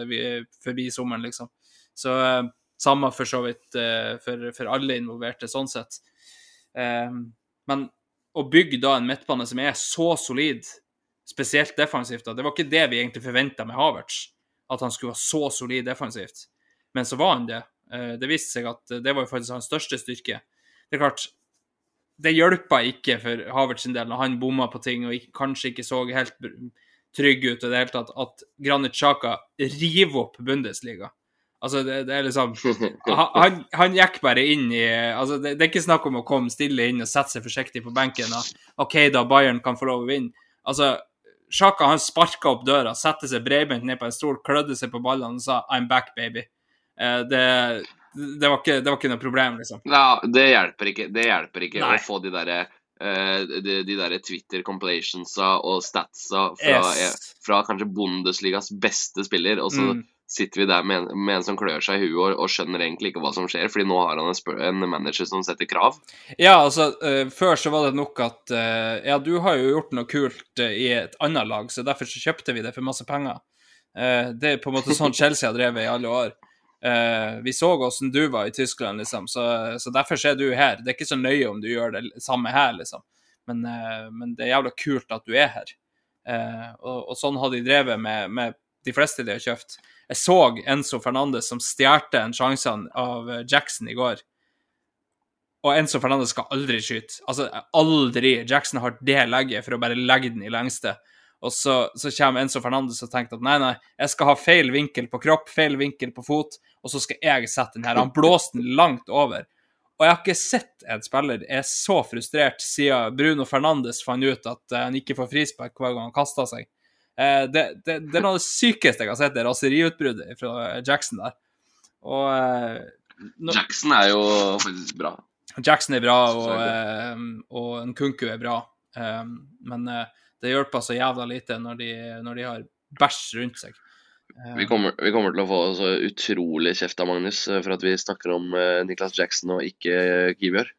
forbi sommeren, liksom. Så eh, samme for så vidt for, for alle involverte, sånn sett. Men å bygge da en midtbane som er så solid, spesielt defensivt, da, det var ikke det vi egentlig forventa med Havertz, at han skulle være så solid defensivt. Men så var han det. Eh, Det viste seg at det var jo faktisk hans største styrke. Det er klart, det hjelpa ikke for Havertz sin del når han bomma på ting og kanskje ikke så helt trygg ut i det hele tatt, at Granit Xhaka river opp Bundesliga. Altså, det, det er liksom [laughs] han, han, gikk bare inn i altså det, det er ikke snakk om å komme stille inn og sette seg forsiktig på benken. Og OK, da, Bayern kan få lov å vinne. Altså, Sjaka han sparka opp døra, satte seg bredbent ned på en stol, klødde seg på ballene og sa 'I'm back, baby'. Eh, det, det, var ikke, det var ikke noe problem, liksom. Ja, det hjelper ikke, det hjelper ikke Nei. å få de derre eh, de, de der Twitter compilationsa og statsa fra, Yes. fra kanskje Bundesligas beste spiller, og så Mm. Sitter vi der med en, med en som klør seg i huet og, og skjønner egentlig ikke hva som skjer, fordi nå har han en, en manager som setter krav. Ja, altså, uh, før så var det nok at uh, Ja, du har jo gjort noe kult uh, i et annet lag, så derfor så kjøpte vi det for masse penger. Det er på en måte sånn [laughs] Chelsea har drevet i alle år. Vi så åssen du var i Tyskland, liksom, så, så derfor er du her. Det er ikke så nøye om du gjør det samme her, liksom, men, men det er jævla kult at du er her. Og, og sånn har de drevet med, med de fleste de har kjøpt. Jeg så Enzo Fernandes som stjal en sjanse av eh, Jackson i går. Og Enzo Fernandes skal aldri skyte. Altså, aldri. Jackson har det legget for å bare legge den i lengste. Og så, så kommer Enzo Fernandes og tenker at nei, nei, jeg skal ha feil vinkel på kropp, feil vinkel på fot, og så skal jeg sette den her. Han blåste den langt over. Og jeg har ikke sett en spiller er så frustrert siden Bruno Fernandes fant ut at eh, han ikke får frispark hver gang han kaster seg. Eh, det, det, det er noe av det sykeste jeg har sett, det raseriutbruddet fra Jackson der. Og eh, Jackson er jo faktisk bra. Jackson er bra, og, eh, og Nkunku er bra. Eh, men eh, det hjelper så jævla lite når de, når de har bæsj rundt seg. Vi kommer, vi kommer til å få så utrolig kjeft av Magnus for at vi snakker om Niklas Jackson og ikke Kivjør.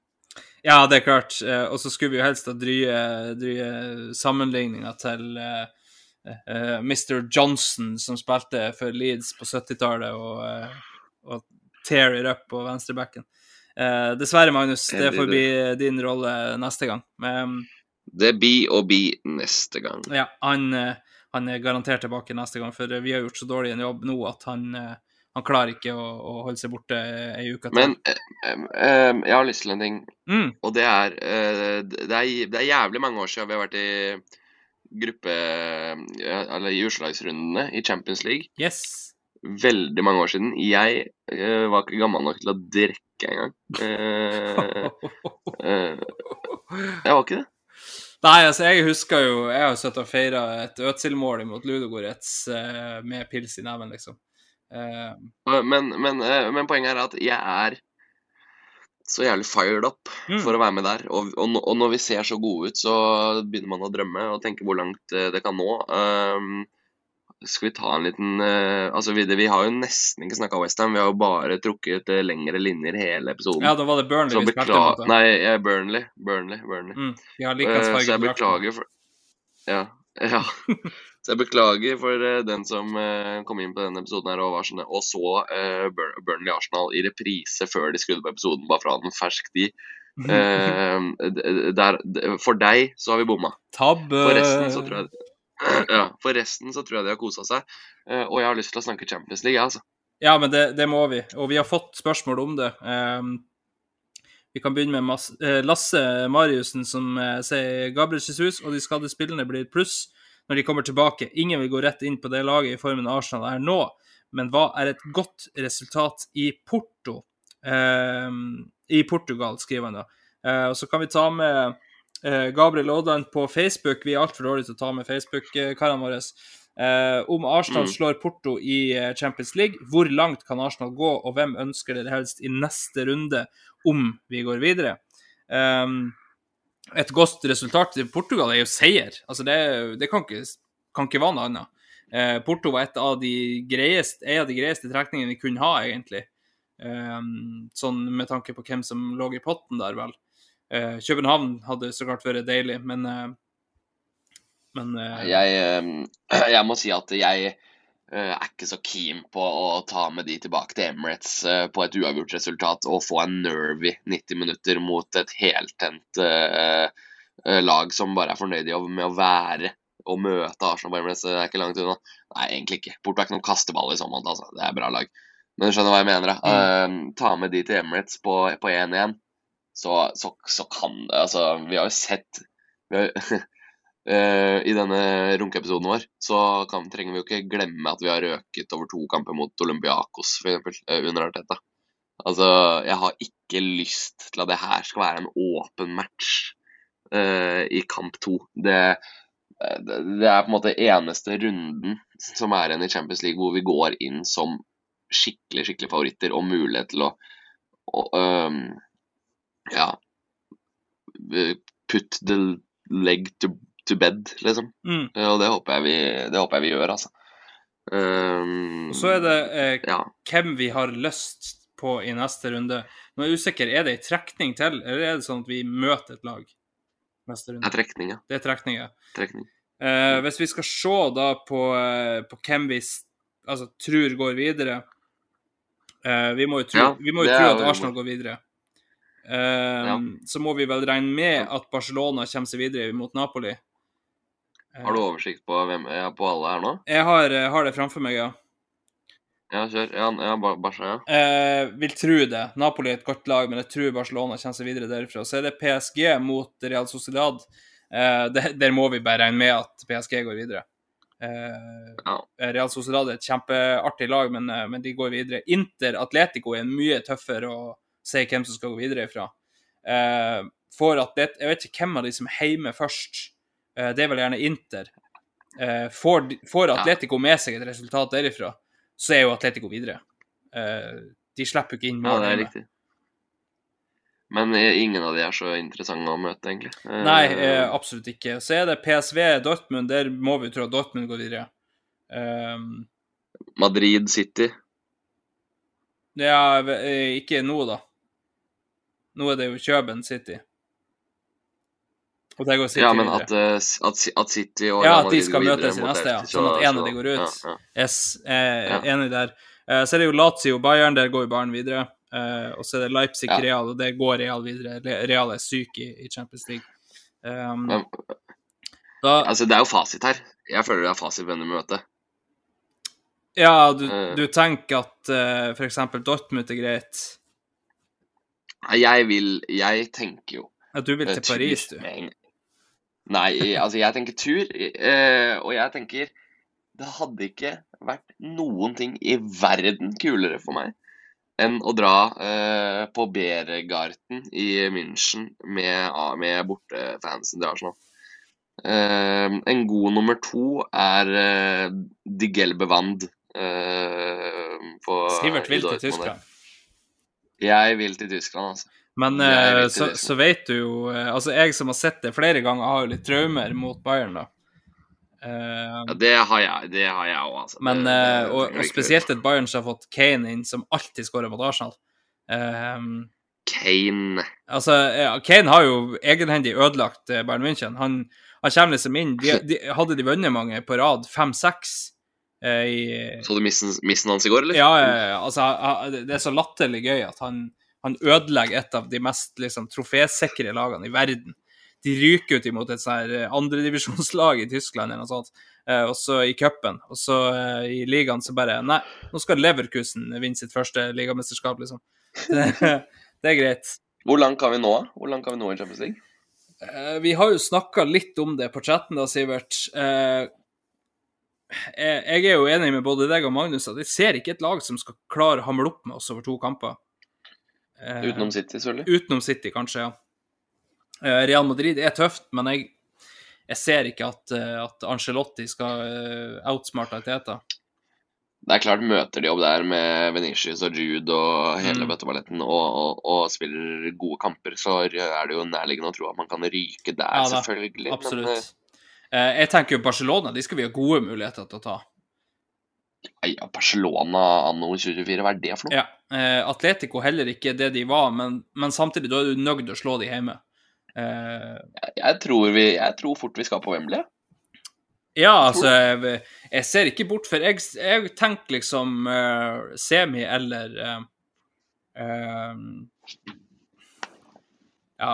Ja, det er klart. Og så skulle vi jo helst ha drye, drye sammenligninga til eh, eh, Mr. Johnson, som spilte for Leeds på 70-tallet, og, uh, og tear it up på venstrebacken. Uh, dessverre, Magnus, det får bli din rolle neste gang. Men Det blir å bli neste gang. ja, han, han er garantert tilbake neste gang, for vi har gjort så dårlig en jobb nå at han, han klarer ikke å, å holde seg borte ei uke til. Men eh, eh, jeg har lyst til en ting, mm, og det er, eh, det er Det er jævlig mange år siden vi har vært i gruppe Eller i utslagsrundene i Champions League. Yes. Veldig mange år siden. Jeg uh, var ikke gammel nok til å drikke engang. Eh, eh, jeg var ikke det. Nei, altså, jeg husker jo Jeg har sittet og feira et Øtzil-mål mot Ludogorets eh, med pils i neven, liksom. Eh, Men, men, eh, men poenget er at jeg er så jævlig fired up Mm. for å være med der. Og, og, og når vi ser så gode ut, så begynner man å drømme og tenke hvor langt eh, det kan nå. Um, skal vi ta en liten uh, Altså, vi, vi har jo nesten ikke snakka Westham. Vi har jo bare trukket uh, lengre linjer hele episoden. ja, da var det Burnley vi spilte mot. Nei, ja, Burnley. Burnley. Burnley. Mm, Ja, like uh, så jeg beklager for Ja. [laughs] ja. Så jeg beklager for eh, den som eh, kom inn på denne episoden her og var sånn og så eh, Burnley Arsenal i reprise før de skrudde på episoden, bare ha den fersk de. [laughs] Der, for deg så har vi bomma. Tabbe. For resten så tror jeg [clears throat] ja, for resten så tror jeg de har kosa seg. Og jeg har lyst til å snakke Champions League, jeg, altså. Ja, men det, det må vi. Og vi har fått spørsmål om det. Ehm, vi kan begynne med Lasse Mariussen, som sier Gabriel Jesus og de skadde spillerne blir pluss når de kommer tilbake. Ingen vil gå rett inn på det laget i formen Arsenal er nå. Men hva er et godt resultat i Porto? Eh, I Portugal, skriver han da. Eh, og så kan vi ta med eh, Gabriel Odland på Facebook. Vi er altfor dårlige til å ta med Facebook-karene våre. Eh, om Arsenal Mm. slår Porto i eh, Champions League, hvor langt kan Arsenal gå, og hvem ønsker dere helst i neste runde om vi går videre? Um, et godt resultat i Portugal er jo seier. Altså det, det kan, ikke, kan ikke være noe annet. Eh, Porto var et av de greieste, en av de greieste trekningene vi kunne ha, egentlig. Eh, sånn med tanke på hvem som lå i potten der, vel. Eh, København hadde så klart vært deilig, men eh, Men eh, Jeg, eh, [clears throat] jeg må si at jeg er ikke så keen på å ta med de tilbake til Emirates eh, på et uavgjort resultat og få en nervy 90 minutter mot et heltent eh, eh, lag som bare er fornøyd med å være og møte Arsenal på Emirates. Det er ikke langt unna. Nei, egentlig ikke. Porto er ikke noen kasteball i så måte, altså. Det er bra lag. Men du skjønner hva jeg mener, da. Eh, ta med de til Emirates på på 1-1, så, så, så kan det Altså, vi har jo sett vi har, Eh, [laughs] I denne runkeepisoden vår så kan, trenger vi jo ikke glemme at vi har røket over to kamper mot Olympiakos, f.eks., uh, under Arteta. Altså, jeg har ikke lyst til at det her skal være en åpen match uh, i kamp to. Det, eh, det, det er på en måte eneste runden som er igjen i Champions League hvor vi går inn som skikkelig, skikkelig favoritter og mulighet til å, å um, ja put the leg to, to bed, liksom. mm. Eh, Og det håper vi, det håper jeg vi gjør, altså. Um, Og så er det eh, Ja. hvem vi har lyst på i neste runde. Nå er jeg usikker, er det en trekning til, eller er det sånn at vi møter et lag neste Det runde? er trekning, ja. Det er trekning, ja. Trekning. Eh, hvis vi skal se da på, eh, på hvem vi altså, tror går videre eh, Vi må jo tro, Ja, vi må jo tro at Arsenal går videre. Eh, Ja. Så må vi vel regne med at Barcelona kommer seg videre mot Napoli. Eh, Har du oversikt på, hvem, ja, på alle her nå? Jeg har, eh, har det framfor meg, ja. Ja, kjør. Ja, ja Barca, ja. Eh, vil tro det. Napoli er et godt lag, men jeg tror Barcelona kommer seg videre derfra. Så er det PSG mot Real Sociedad. Eh, der må vi bare regne med at PSG går videre. Eh, Ja. Real Sociedad er et kjempeartig lag, men, eh, men de går videre. Inter Atletico er mye tøffere å si hvem som skal gå videre ifra. Eh, at atlet, Jeg vet ikke hvem av de som er hjemme først. Eh, det er vel gjerne Inter. Eh, får, får Atletico med seg et resultat derifra, så er jo Atletico videre. Eh, de slipper jo ikke inn Ja, det er riktig. Men ingen av de er så interessante å møte, egentlig. Nei, eh, absolutt ikke. Så er det PSV Dortmund. Der må vi tro at Dortmund går videre. Um, Madrid City. ja, ikke nå, da. Nå er det jo Kjøben City. Og der går City ja, men går at, eh, at, at City og Ja, at de skal møtes i neste, ja. Sånn at en av de går ut. Ja, ja. Yes, eh, Ja. enig der. Eh, så er det jo Lazio Bayern, der går jo Bayern videre. Eh, og så er det Leipzig. Real, og der går Real videre. Real er syk i, i Champions League. Um, Men- da, Altså, det er jo fasit her. Jeg føler det er fasit ved dette møtet. ja, du, eh. du tenker at uh, f.eks. Dortmund er greit. Nei, Jeg vil Jeg tenker jo At du vil eh, til Paris, du. Nei, altså, jeg tenker tur, eh, og jeg tenker Det hadde ikke vært noen ting i verden kulere for meg enn å dra eh, på Beregarten i München med, med bortefansen til Arsenal. Eh, en god nummer to er eh, Die Gelbe Wand. eh, på- Sivert i vil til Tyskland. Jeg vil til Tyskland, altså. Men Jeg eh, så, så vet du jo eh, Altså, jeg som har sett det flere ganger, har jo litt traumer mot Bayern, da. Uh, Ja, det har jeg det har jeg òg, altså. Men, Det- det og, og spesielt et Bayern som har fått Kane inn, som alltid skårer mot Arsenal. Uh, Kane altså, ja, Kane har jo egenhendig ødelagt Bayern München. Han, han kommer liksom inn de, de, Hadde de vunnet mange på rad, fem-seks eh, i Så du missen, missen hans i går, eller? Ja, ja, ja, altså, det er så latterlig gøy at han, han ødelegger et av de mest liksom, trofésikre lagene i verden. De ryker ut imot et sånn andredivisjonslag i Tyskland eller noe sånt, eh, og så i cupen. Og så eh, i ligaen så bare Nei, nå skal Leverkusen vinne sitt første ligamesterskap, liksom. [laughs] Det, det er greit. Hvor langt kan vi nå? Hvor langt kan vi nå i Champions League? Eh, vi har jo snakka litt om det på chatten, da, Sivert. Eh, jeg er jo enig med både deg og Magnus at jeg ser ikke et lag som skal klare å hamle opp med oss over to kamper. Eh, Utenom City, selvfølgelig. Utenom City, kanskje, ja. Eh, Real Madrid er tøft, men jeg, jeg ser ikke at, eh, at Angelotti skal outsmarte Teta. Det er klart, møter de opp der med Venicius og Jude og hele Mm. bøtteballetten og, og, og spiller gode kamper, så er det jo nærliggende å tro at man kan ryke der, Ja selvfølgelig. Absolutt. Men jeg tenker jo Barcelona, de skal vi ha gode muligheter til å ta. Ja, Barcelona anno 2024, hva er det for noe? Ja. Eh, Atletico heller ikke det de var, men, men samtidig da er du nødt til å slå de hjemme. Eh, Jeg, jeg, tror vi, jeg tror fort vi skal på Wembley. ja, altså jeg, jeg ser ikke bort for Jeg, jeg tenker liksom uh, semi eller uh, Ja.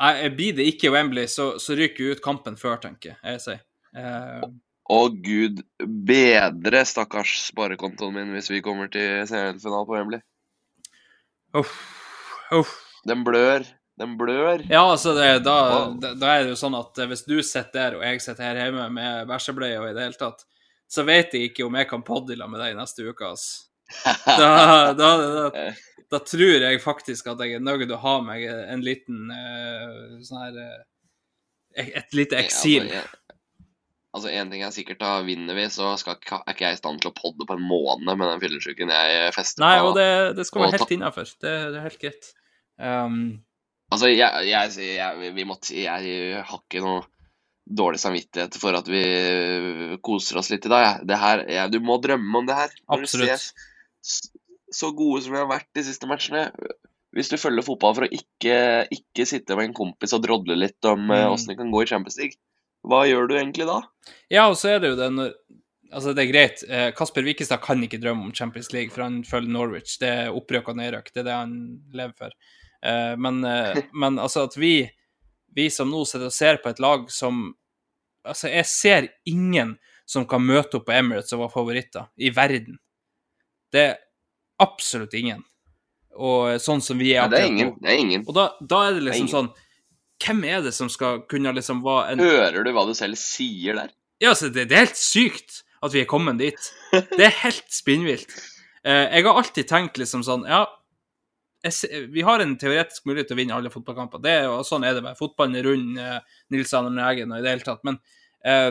jeg, blir det ikke Wembley, så, så ryker ut kampen før, tenker jeg. jeg sier. Å gud bedre, stakkars sparekontoen min, hvis vi kommer til semifinale på Wembley. uff, uff. Den blør. Den blør. Ja, altså, det, da, Wow. da, da er det jo sånn at eh, hvis du sitter der, og jeg sitter her hjemme med bæsjebleie og i det hele tatt, så vet jeg ikke om jeg kan podde med deg neste uke, altså. [laughs] Da, da, da, da tror jeg faktisk at jeg er nødt til å ha meg en liten uh, sånn her uh, Et lite eksil. Ja, altså, én ting er sikkert, da vinner vi, så skal, er ikke jeg i stand til å podde på en måned med den fyllesyken jeg fester Nei, på. og det, det skal være helt innafor. Det, det er helt greit. Um, Altså, jeg, jeg, jeg, vi måtte, jeg har ikke noe dårlig samvittighet for at vi koser oss litt i dag. Det her, jeg, du må drømme om det her. Absolutt. så gode som vi har vært de siste matchene. Hvis du følger fotball for å ikke, ikke sitte med en kompis og drodle litt om åssen Mm. det kan gå i Champions League, hva gjør du egentlig da? Ja, og så er det jo det når Altså, det er greit. Eh, Kasper Wikestad kan ikke drømme om Champions League, for han følger Norwich. Det er opprykk og nedrykk. Det er det han lever for. Eh, men, eh, [laughs] men altså at vi, vi som nå sitter og ser på et lag som Altså, jeg ser ingen som kan møte opp på Emirates og være favoritter i verden. Det er absolutt ingen. Og sånn som vi er Nei, det er ingen. Det er ingen. Og da, da er det liksom Det er sånn Hvem er det som skal kunne liksom være en Hører du hva du selv sier der? Ja, altså, det, det er helt sykt at vi er kommet dit. Det er helt spinnvilt. Eh, jeg har alltid tenkt liksom sånn Ja, jeg, vi har en teoretisk mulighet til å vinne alle fotballkamper. Det er jo, sånn er det bare. Fotballen er rund, eh, Nils Arne Eggen og i det hele tatt. Men, eh,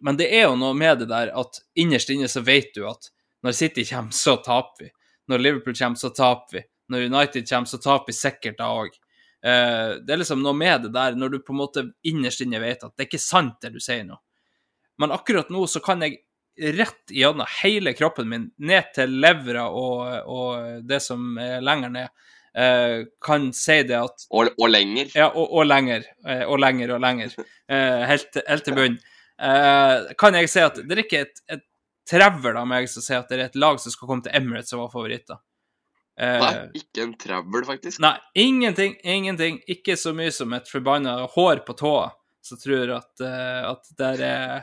men det er jo noe med det der at innerst inne så vet du at når City kommer, så taper vi. Når Liverpool kommer, så taper vi. Når United kommer, så taper vi sikkert da òg. Eh, det er liksom noe med det der, når du på en måte innerst inne vet at det er ikke sant det du sier nå. Men akkurat nå så kan jeg rett gjennom hele kroppen min, ned til levra og, og det som er lenger ned, eh, kan si det at Og, og lenger. Ja, og, og lenger. eh, Og lenger og lenger. Helt, helt til bunnen. Kan jeg si at det er ikke et, et trevel av meg som sier at det er et lag som skal komme til Emirates og være favoritter. Eh, Nei, ikke en travel, faktisk. Nei, ingenting, ingenting. Ikke så mye som et forbanna hår på tåa som tror at, eh, at der er,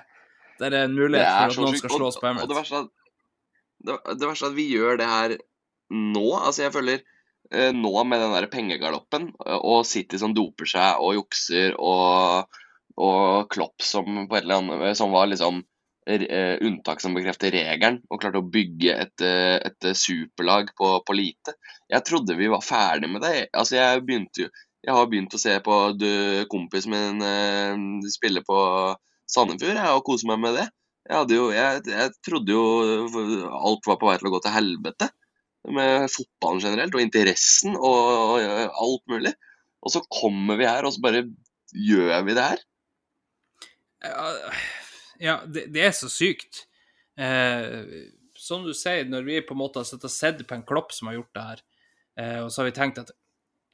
der er en mulighet er for at noen skal slå oss på Og, og det Emirates. verste er at det, verste er at vi gjør det her nå. Altså, jeg føler eh, nå med den der pengegaloppen eh, og City som doper seg og jukser og, og Klopp som på et eller annet som var liksom eh, unntak som bekrefter regelen, og klarte å bygge et, eh, et superlag på, på lite. Jeg trodde vi var ferdig med det. Altså, jeg begynte Jeg har begynt å se på kompisen min uh, spille på Sandefjord jeg, og kose meg med det. Jeg, jo, jeg, jeg trodde jo alt var på vei til å gå til helvete. Med fotballen generelt, og interessen og, og alt mulig. Og så kommer vi her, og så bare gjør vi det her. Ja, Ja, det, det er så sykt. Eh, som du sier, når vi på en måte har sett på en klopp som har gjort det her, eh, og så har vi tenkt at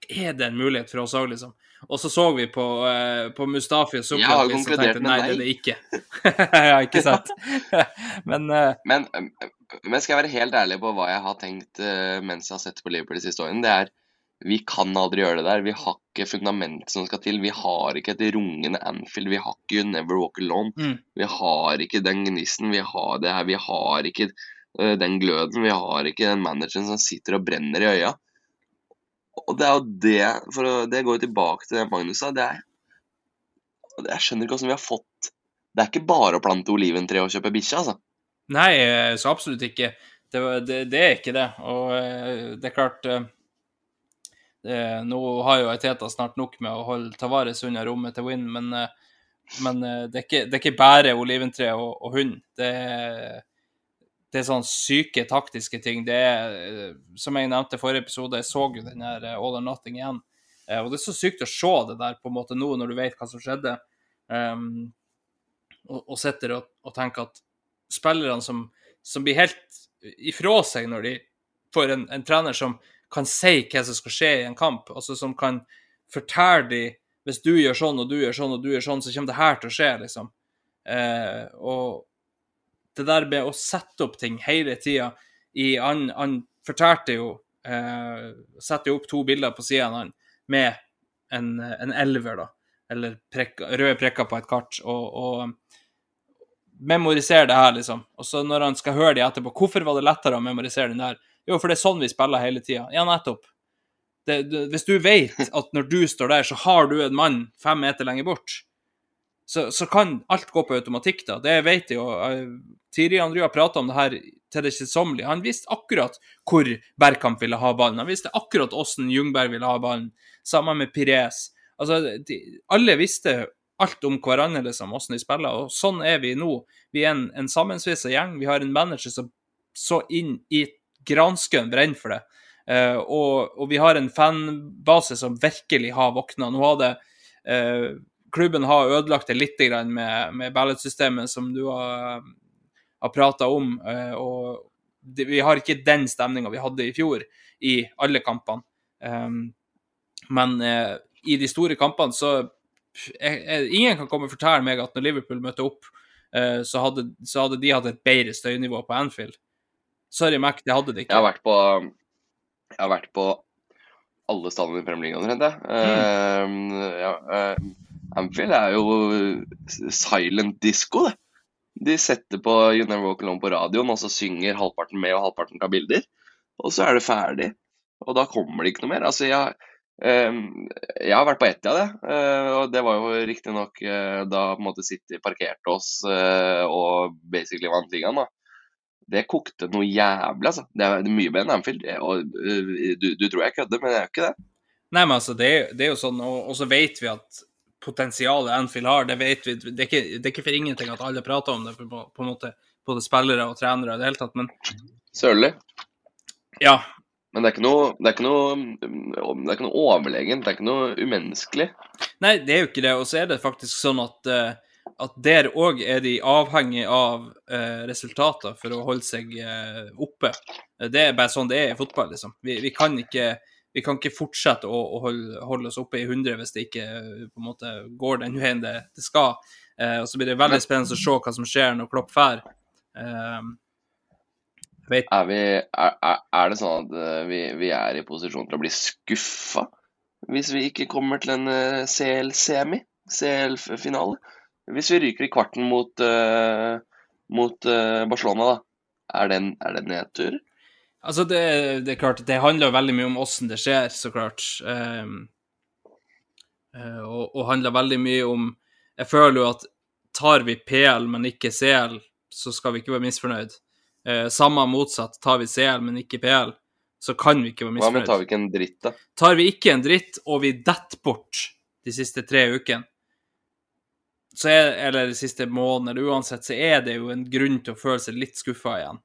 er det en mulighet for oss òg, liksom? Og så så vi på, eh, på Mustafi og Jeg har og tenkte nei, det er det ikke. [laughs] ja, ikke sant? [laughs] Men eh, Men, men skal jeg være helt ærlig på hva jeg har tenkt eh, mens jeg har sett på Liverpool de siste årene, det er vi kan aldri gjøre det der. Vi har ikke fundamentet som skal til. Vi har ikke et rungende Anfield. Vi har ikke You Never Walk Alone. Mm. Vi har ikke den gnisten. Vi har det her. Vi har ikke eh, den gløden. Vi har ikke den manageren som sitter og brenner i øya. Og det er jo det for å, Det går jo tilbake til det Magnus sa. Det er Jeg skjønner ikke hvordan vi har fått Det er ikke bare å plante oliventre og kjøpe bikkje, altså. Nei, eh, så absolutt ikke. Det, det, det er ikke det. Og eh, det er klart eh, Nå har jo Teta snart nok med å holde Tavares unna rommet til Win, men, eh, men eh, det, er ikke, det er ikke bare oliventre og, og hund. Det er, det er sånn syke taktiske ting. Det er, eh, som jeg nevnte i forrige episode, jeg så jo den her eh, All or Nothing igjen. Og det er så sykt å se det der på en måte nå, når du vet hva som skjedde. Um, og, og sitter og, og tenker at spillerne som, som blir helt ifra seg når de får en, en trener som kan si hva som skal skje i en kamp, altså som kan fortelle dem hvis du gjør sånn og du gjør sånn og du gjør sånn, så kommer det her til å skje, liksom. Eh, og det der med å sette opp ting hele tida i Han, han fortalte jo eh, Setter jo opp to bilder på siden av han med en, en elver, da. Eller prek, røde prikker på et kart. og, og memorisere det her, liksom. Og så når han skal høre de etterpå, hvorfor var det lettere å memorisere den der? Jo, for det er sånn vi spiller hele tida. Ja, nettopp. Det, det, hvis du vet at når du står der, så har du en mann fem meter lenger bort, så, så kan alt gå på automatikk, da. Det vet jeg jo. Tiri André har prata om det her til det kjedsommelige. Han visste akkurat hvor Bergkamp ville ha ballen. Han visste akkurat åssen Jungberg ville ha ballen. Sammen med Pires. Altså, de, alle visste alt om hverandre, liksom, åssen de spiller. Og sånn er vi nå. Vi er en, en sammensveisa gjeng. Vi har en manager som så inn i granskauen brenner for det. Uh, og, og vi har en fanbase som virkelig har våkna. Nå har det eh, Klubben har ødelagt det litt med, med ballotsystemet som du har, har prata om. Uh, og det, vi har ikke den stemninga vi hadde i fjor i alle kampene. Um, men i de store kampene så jeg, jeg, Ingen kan komme og fortelle meg at når Liverpool møtte opp, så, hadde, så hadde de hatt et bedre støynivå på Anfield. Sorry, Mac, det hadde de Jeg har ikke. vært på, jeg har vært på alle stadionene i Premier League omtrent, jeg. Mm. Uh, ja, uh, Anfield er jo silent disco, det. De setter på You Never Walk Alone på radioen, og så synger halvparten med og halvparten tar bilder. Og så er det ferdig. Og da kommer det ikke noe mer. Altså, jeg, eh, jeg har vært på Etia, det. Uh, og det var jo riktignok uh, da på en måte City parkerte oss uh, og basically vant ligaen, da. Det kokte noe jævlig, altså. Det er, er mye bedre enn Anfield. Og, øh, du, du tror jeg kødder, men jeg gjør ikke det. Nei, men altså, det er, det er jo sånn, og, og så vet vi at potensialet Anfield har, det vet vi. Det er ikke, det er ikke for ingenting at alle prater om det, på, på en måte, både spillere og trenere i det hele tatt. Men Sørlig. ja, Men det er ikke noe, det er ikke noe, det er ikke noe overlegent. Det er ikke noe umenneskelig. Nei, det er jo ikke det. Og så er det faktisk sånn at, eh, at der òg er de avhengig av eh, resultater for å holde seg eh, oppe. Det er bare sånn det er i fotball, liksom. Vi, vi, kan, ikke, vi kan ikke fortsette å, å holde, holde oss oppe i 100 hvis det ikke eh, måte går den veien det, det skal. Eh, og så blir det veldig spennende å se hva som skjer når Klopp drar. Eh, Er, vi, er, er, det sånn at vi, vi er i posisjon til å bli skuffa hvis vi ikke kommer til en CL-semi? CL-finale? Hvis vi ryker i kvarten mot, uh, mot uh, Barcelona, da. Er det, en, er det en nedtur? Altså, det, det er klart, det handler veldig mye om åssen det skjer, så klart. Um, og, og handler veldig mye om Jeg føler jo at tar vi PL, men ikke CL, så skal vi ikke være misfornøyd. Uh, samme motsatt, tar vi CL, men ikke PL, så kan vi ikke være misfornøyd. Hva med tar vi ikke en dritt, da? Tar vi ikke en dritt, og vi detter bort de siste tre ukene, så er, eller de siste månedene, uansett, så er det jo en grunn til å føle seg litt skuffa igjen.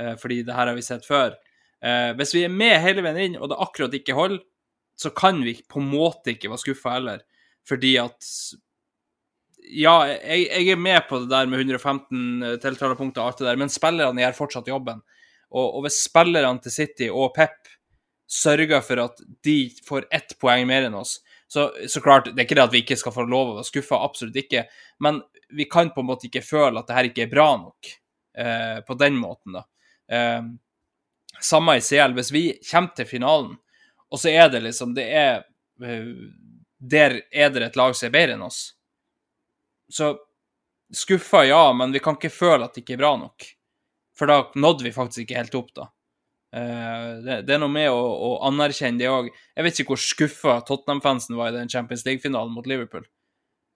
Eh, fordi det her har vi sett før. Eh, hvis vi er med hele veien inn, og det akkurat ikke holder, så kan vi på en måte ikke være skuffa heller. Fordi at Ja, jeg, jeg er med på det der med 115 tiltalepunkter og alt det der, men spillerne gjør fortsatt jobben. Og, og hvis spillerne til City og Pep sørger for at de får ett poeng mer enn oss, så, så klart, det er ikke det at vi ikke skal få lov å være skuffa, absolutt ikke, men vi kan på en måte ikke føle at det her ikke er bra nok eh, på den måten, da. Eh, samme i CL, hvis vi kommer til finalen, og så er det liksom Det er eh, Der er det et lag som er bedre enn oss. Så skuffa, ja, men vi kan ikke føle at det ikke er bra nok. For da nådde vi faktisk ikke helt opp, da. Eh, det, det er noe med å, å anerkjenne det òg. Jeg vet ikke hvor skuffa Tottenham-fansen var i den Champions League-finalen mot Liverpool.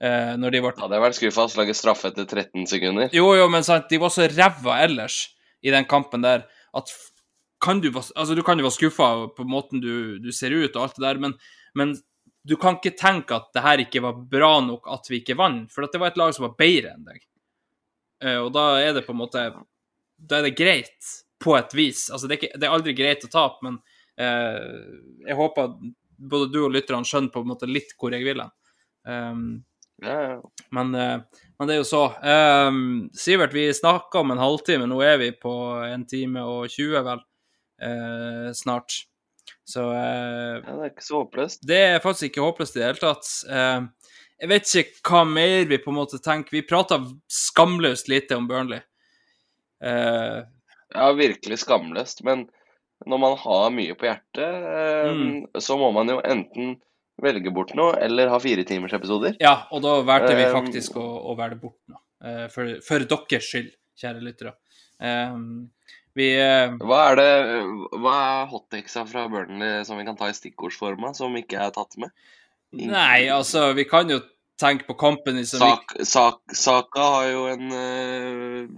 Eh, når de ble Hadde jeg vært skuffa, så lager straffe etter 13 sekunder. Jo, jo, men sant, de var så ræva ellers i den kampen der at kan du, altså, du kan jo være skuffa på måten du, du ser ut og alt det der, men, men du kan ikke tenke at det her ikke var bra nok at vi ikke vant, for det var et lag som var bedre enn deg. Eh, og da er det på en måte Da er det greit, på et vis. Altså, det er, ikke, det er aldri greit å tape, men eh, jeg håper at både du og lytterne skjønner på en måte litt hvor jeg vil hen. Um, Ja, ja. men, eh, men det er jo så. Um, Sivert, vi snakka om en halvtime. Nå er vi på en time og 20, vel, eh, snart. Så eh, ja, det er ikke så håpløst. det er faktisk ikke håpløst i det hele tatt. Eh, jeg vet ikke hva mer vi på en måte tenker. Vi prata skamløst lite om Burnley. Eh, Ja, virkelig skamløst. Men når man har mye på hjertet, eh, Mm. så må man jo enten velge bort noe, eller ha fire timers episoder. ja, og da valgte vi Um, faktisk å, å velge bort nå. Eh, for, for deres skyld, kjære lyttere. Um, vi eh, Hva er det, hva er hottexa fra Burnley som vi kan ta i stikkordsforma, som ikke er tatt med? Nei, altså, vi kan jo tenke på Company som vi Sak, sak, Saka har jo en øh,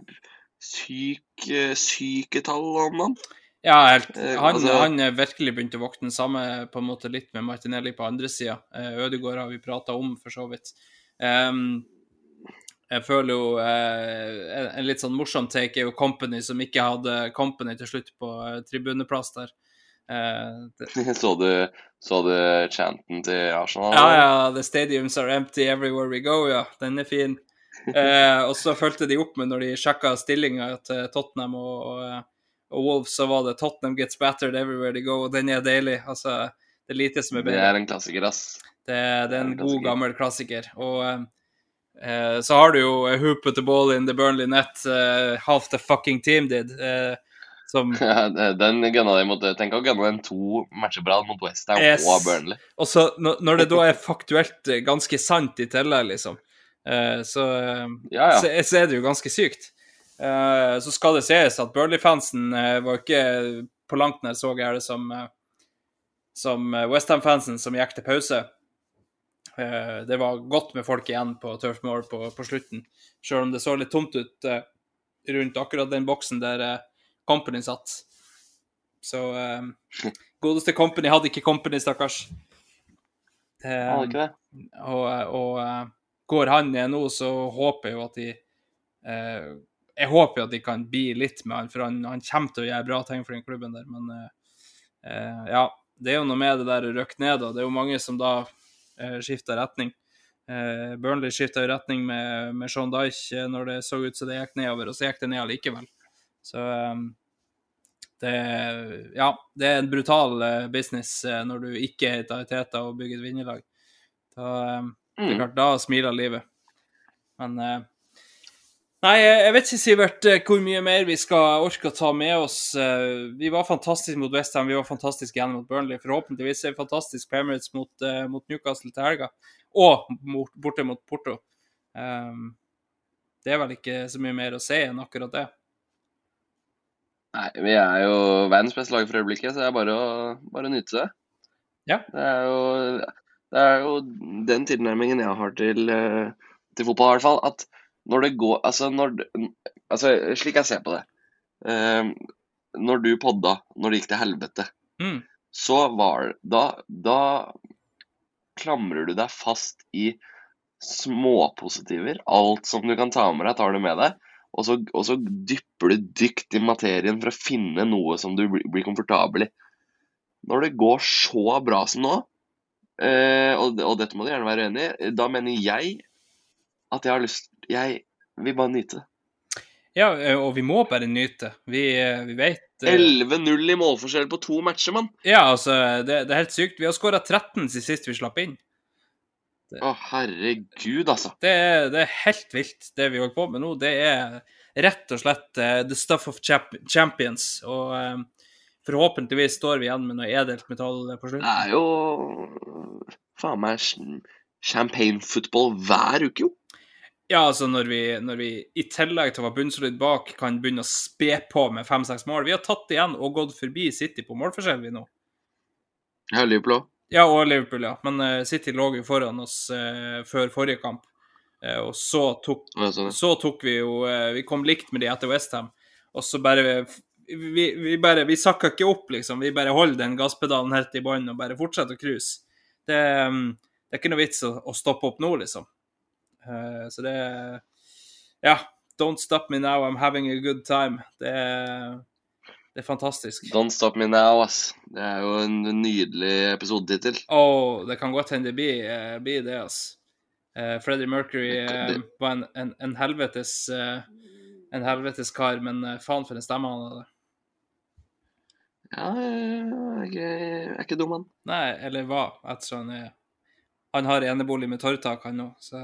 syk syke tall om han. Ja, helt. Eh, Han, altså- han er virkelig begynt å våkne. Samme på en måte litt med Martinelli på andre sida. Ødegaard har vi prata om, for så vidt. Um, jeg føler jo eh, en, en litt sånn morsom take er jo Company, som ikke hadde Company til slutt på eh, tribuneplass der. Uh, det, [laughs] Så du, så du chanten til Arsenal? ja, ja, the stadiums are empty everywhere we go, ja. Den er fin. Eh, og så fulgte de opp med når de sjekka stillinga til Tottenham og, og, og Wolves, så var det 'Tottenham gets battered everywhere they go', og den er deilig. Altså, det er lite som er Det er en klassiker, ass. Det, det er en en god, gammel klassiker. Og eh, så har du jo eh, Who put the ball in the Burnley net? eh, half the fucking team did. eh, som [laughs] Ja, Den gunna de mot Tenk å gunne den to matcher bra mot Westham Yes. og Burnley. Og så når, det da er faktuelt eh, ganske sant i tillegg, liksom, eh, så, eh, Ja, ja. så, så er det jo ganske sykt. Eh, så skal det sies at Burnley-fansen eh, var ikke på langt nær så gærne som, som Westham-fansen som gikk til pause. Det var godt med folk igjen på Turf Moor på, på slutten, selv om det så litt tomt ut rundt akkurat den boksen der Company satt. Så godeste Company hadde ikke Company, stakkars. Um, hadde ikke det. og, og går han ned nå, så håper jeg jo at de eh, Jeg håper jo at de kan bli litt med han, for han, han kommer til å gjøre bra ting for den klubben der, men eh, eh, ja. Det er jo noe med det der å røkke ned, og det er jo mange som da eh, skifter retning. Eh, Burnley skifta jo retning med, med Sean Dyche eh, når det så ut som det gikk nedover, og så gikk det ned allikevel. Så eh, det, ja, det er en brutal business når du ikke heter Teta og bygger et vinnerlag. Da, eh, det er Mm. klart, da smiler livet. Men eh, Nei, jeg jeg vet ikke, Sivert, eh, hvor mye mer vi skal orke å ta med oss. Eh, Vi var fantastiske mot Westham, vi var fantastiske igjen mot Burnley. Forhåpentligvis er vi fantastiske på Emirates mot, eh, mot Newcastle til helga. Og mot, borte mot Porto. Um, det er vel ikke så mye mer å si enn akkurat det. Nei, vi er jo verdens beste lag for øyeblikket, så det er bare å, bare å nyte det. Ja. Det er jo, det er jo den tilnærmingen jeg har til, eh, til fotball, i hvert fall. At når det går Altså, når altså slik jeg ser på det eh, Når du podda, når det gikk til helvete, Mm. så var da, da klamrer du deg fast i småpositiver. Alt som du kan ta med deg, tar du med deg. Og så, og så dypper du dykt i materien for å finne noe som du blir, komfortabel i. Når det går så bra som nå, og, og dette må du gjerne være enig i, da mener jeg at jeg har lyst Jeg vil bare nyte det. Ja, eh, og vi må bare nyte. Vi, eh, vi vet eh, 11-0 i målforskjell på to matcher, mann. Ja, altså, det, det er helt sykt. Vi har skåra 13 siden sist vi slapp inn. Å, herregud, altså. Det det er helt vilt, det vi holder på med nå. Det er rett og slett eh, the stuff of champions. Og eh, forhåpentligvis står vi igjen med noe edelt metall på Det er jo faen meg champagne-football hver uke, jo. Ja, altså når vi, når vi i tillegg til å være bunnsolid bak, kan begynne å spe på med fem-seks mål. Vi har tatt igjen og gått forbi City på målforskjell, vi nå. Ja, Liverpool òg. Ja, og Liverpool, ja. Men uh, City lå jo foran oss uh, før forrige kamp. Uh, og så tok, Altså, så tok vi jo Vi kom likt med de etter Westham, og så bare vi, vi bare Vi sakka ikke opp, liksom. Vi bare holder den gasspedalen helt i bånn og bare fortsetter å cruise. Det, mm, det er ikke noe vits å, å stoppe opp nå, liksom. Uh, så det Ja. Don't stop me now, I'm having a good time. Det det er fantastisk. Don't Stop Me Now, ass. Det er jo en nydelig episodetittel. Oh, det kan godt hende det blir, uh, blir det, ass. Uh, Freddie Mercury var en, en, en helvetes en helvetes kar, men faen for en stemme han hadde. Ja, jeg er ikke, dum, han. Nei, eller hva, ettersom han er Han har enebolig med torvtak, han òg, så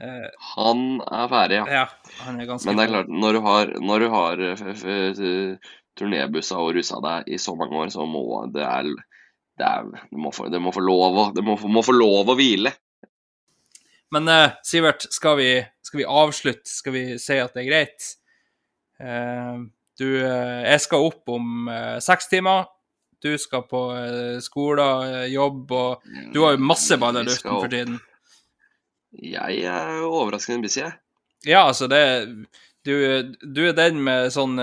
eh, Han er ferdig, ja. Ja, han er ganske Men det er klart, når du har, når du har eh, turnébussa og russa deg i så mange år, så må det er, det, er, det, må, få, det må få lov å Det må, må få lov å hvile. Men eh, Sivert, skal vi, skal vi avslutte? Skal vi si at det er greit? Eh, du, eh, jeg skal opp om eh, seks timer. Du skal på eh, skole, jobb, og du har jo masse baller i luften for tiden. Jeg er jo overraskende busy, jeg. Ja, altså, det Du, du er den med sånn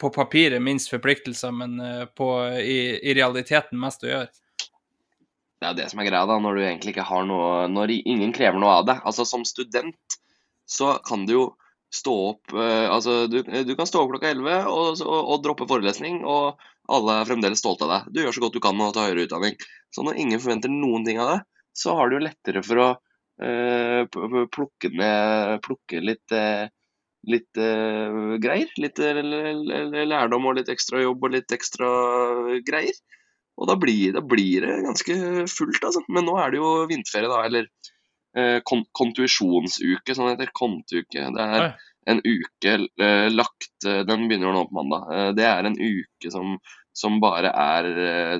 på papiret minst forpliktelser, men på, i, i realiteten mest å gjøre. Det er det som er greia, da, når du egentlig ikke har noe Når ingen krever noe av deg. Altså, som student så kan du jo stå opp eh, Altså, du, du kan stå opp klokka 11 og, og, og droppe forelesning, og alle er fremdeles stolte av deg. Du gjør så godt du kan med å ta høyere utdanning. Så når ingen forventer noen ting av deg, så har du lettere for å eh, plukke ned Plukke litt eh, Litt eh, greier. Litt eh, lærdom og litt ekstra jobb og litt ekstra greier. Og da blir, da blir det ganske fullt, altså. Men nå er det jo vinterferie, da. Eller eh, kon kontuisjonsuke, som det heter. Kontuke. Det er en uke eh, lagt eh, Den begynner nå på mandag. Det er en uke som, som bare er,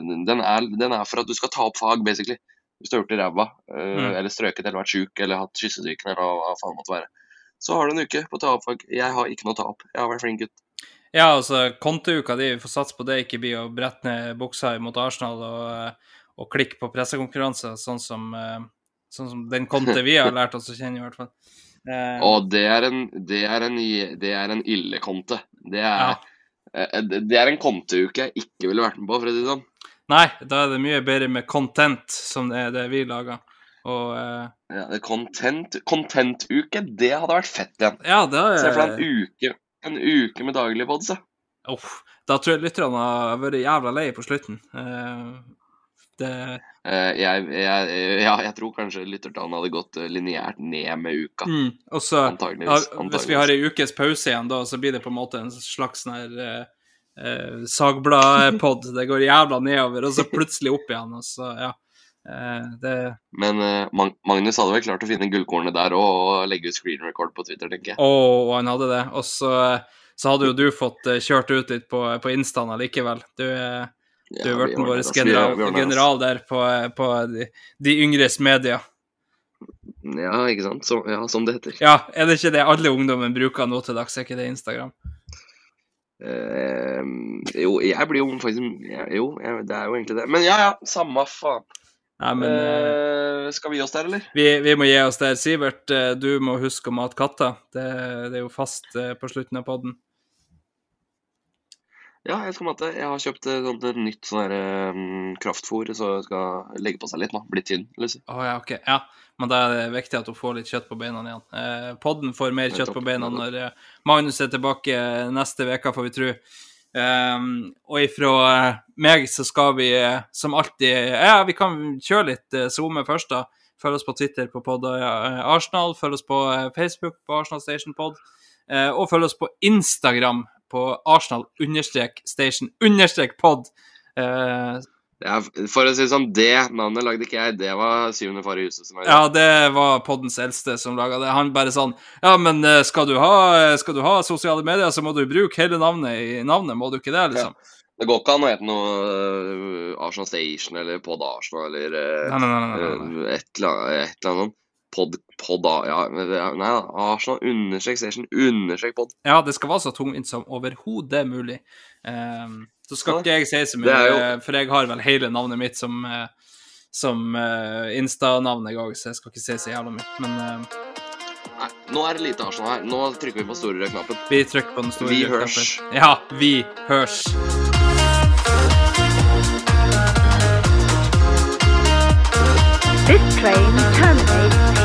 den er Den er for at du skal ta opp fag, basically. Hvis du har gjort det ræva, Mm. eller strøket eller vært sjuk eller hatt kyssesyken eller hva faen måtte være. Så har du en uke på å ta opp fag. Jeg har ikke noe å ta opp. Jeg har vært flink gutt. Ja, altså, kontouka di, vi får satse på det ikke blir å brette ned buksa mot Arsenal og, og klikke på pressekonkurranser, sånn som, sånn som den Conte vi har lært oss å kjenne, i hvert fall. Eh, Og det er en, det er en, det er en ille konte. Det er, Ja. eh, det det er en konteuke jeg ikke ville vært med på, for å si det sånn. Nei, da er det mye bedre med content, som det er det vi lager. Og uh... Ja, det er content, content-uke, det hadde vært fett igjen. ja, da Se for deg er en uke, en uke med daglig pods. Uff, Da tror jeg lytterne har vært jævla lei på slutten. Uh, det Eh, jeg, jeg, ja, jeg tror kanskje lyttertallene hadde gått eh, lineært ned med uka. mm, Og så Antageligvis. antageligvis. Hvis vi har ei ukes pause igjen, da, så blir det på en måte en slags sånn her eh, eh, Sagbladpod. Det går jævla nedover, og så plutselig opp igjen, og så, ja. Eh, det Men eh, Magnus hadde vel klart å finne gullkornet der òg, og legge ut screen record på Twitter, tenker jeg. Å, han hadde det. Og så, så hadde jo du fått eh, kjørt ut litt på, på Instaen allikevel. Du, eh, du har vært vår general, general der på, på de, de yngres media. Ja, ikke sant. Så, ja, som det heter. Ja, er det ikke det alle ungdommen bruker nå til dags? Er ikke det Instagram? Eh, jo, jeg blir jo faktisk ja, Jo, jeg, det er jo egentlig det. Men ja, ja, samme faen. Nei, men eh, Eh, skal vi gi oss der, eller? vi, vi må gi oss der. Sivert, eh, du må huske å mate katter. Det, det er jo fast eh, på slutten av podden. Ja, jeg skal mate. Jeg har kjøpt eh, sånt et nytt sånn eh, kraftfôr, så jeg skal legge på seg litt nå. Bli tynn, liksom. Oh, ja, ok. Ja, men da er det viktig at hun får litt kjøtt på beina igjen. Eh, podden får mer kjøtt på beina når eh, Magnus er tilbake neste uke, får vi tro. Um, og ifra eh, meg så skal vi som alltid Ja, vi kan kjøre litt SoMe først, da. Følg oss på Twitter på pod Arsenal. Følg oss på Facebook på Arsenal Station Pod. Eh, og følg oss på Instagram på Arsenal-station-pod. Eh, Ja, for å si det sånn, det navnet lagde ikke jeg. Det var syvende far i huset som lagde det. Ja, det var poddens eldste som laga det. Han bare sånn Ja, men eh, skal du, ha, skal du ha sosiale medier, så må du bruke hele navnet i navnet, må du ikke det, liksom? Det går ikke an å hete noe uh, Arsenal Station eller Pod Arsenal eller uh, Nei, nei, nei. et eller annet, et eller annet. Pod, pod ja, Nei da. Arsenal understrek station understrek pod. Ja, det skal være så tungvint som overhodet mulig. Um, så skal Ja, ikke jeg si så mye, jo- eh, for jeg har vel hele navnet mitt som, eh, som uh, Insta-navn jeg òg, så jeg skal ikke si så jævla mye. Men uh... Nei, nå er det lite Arsenal her. Nå trykker vi på store rød-knappen. vi trykker på den store Vi knappen. hørs. Ja, vi hørs. This train terminates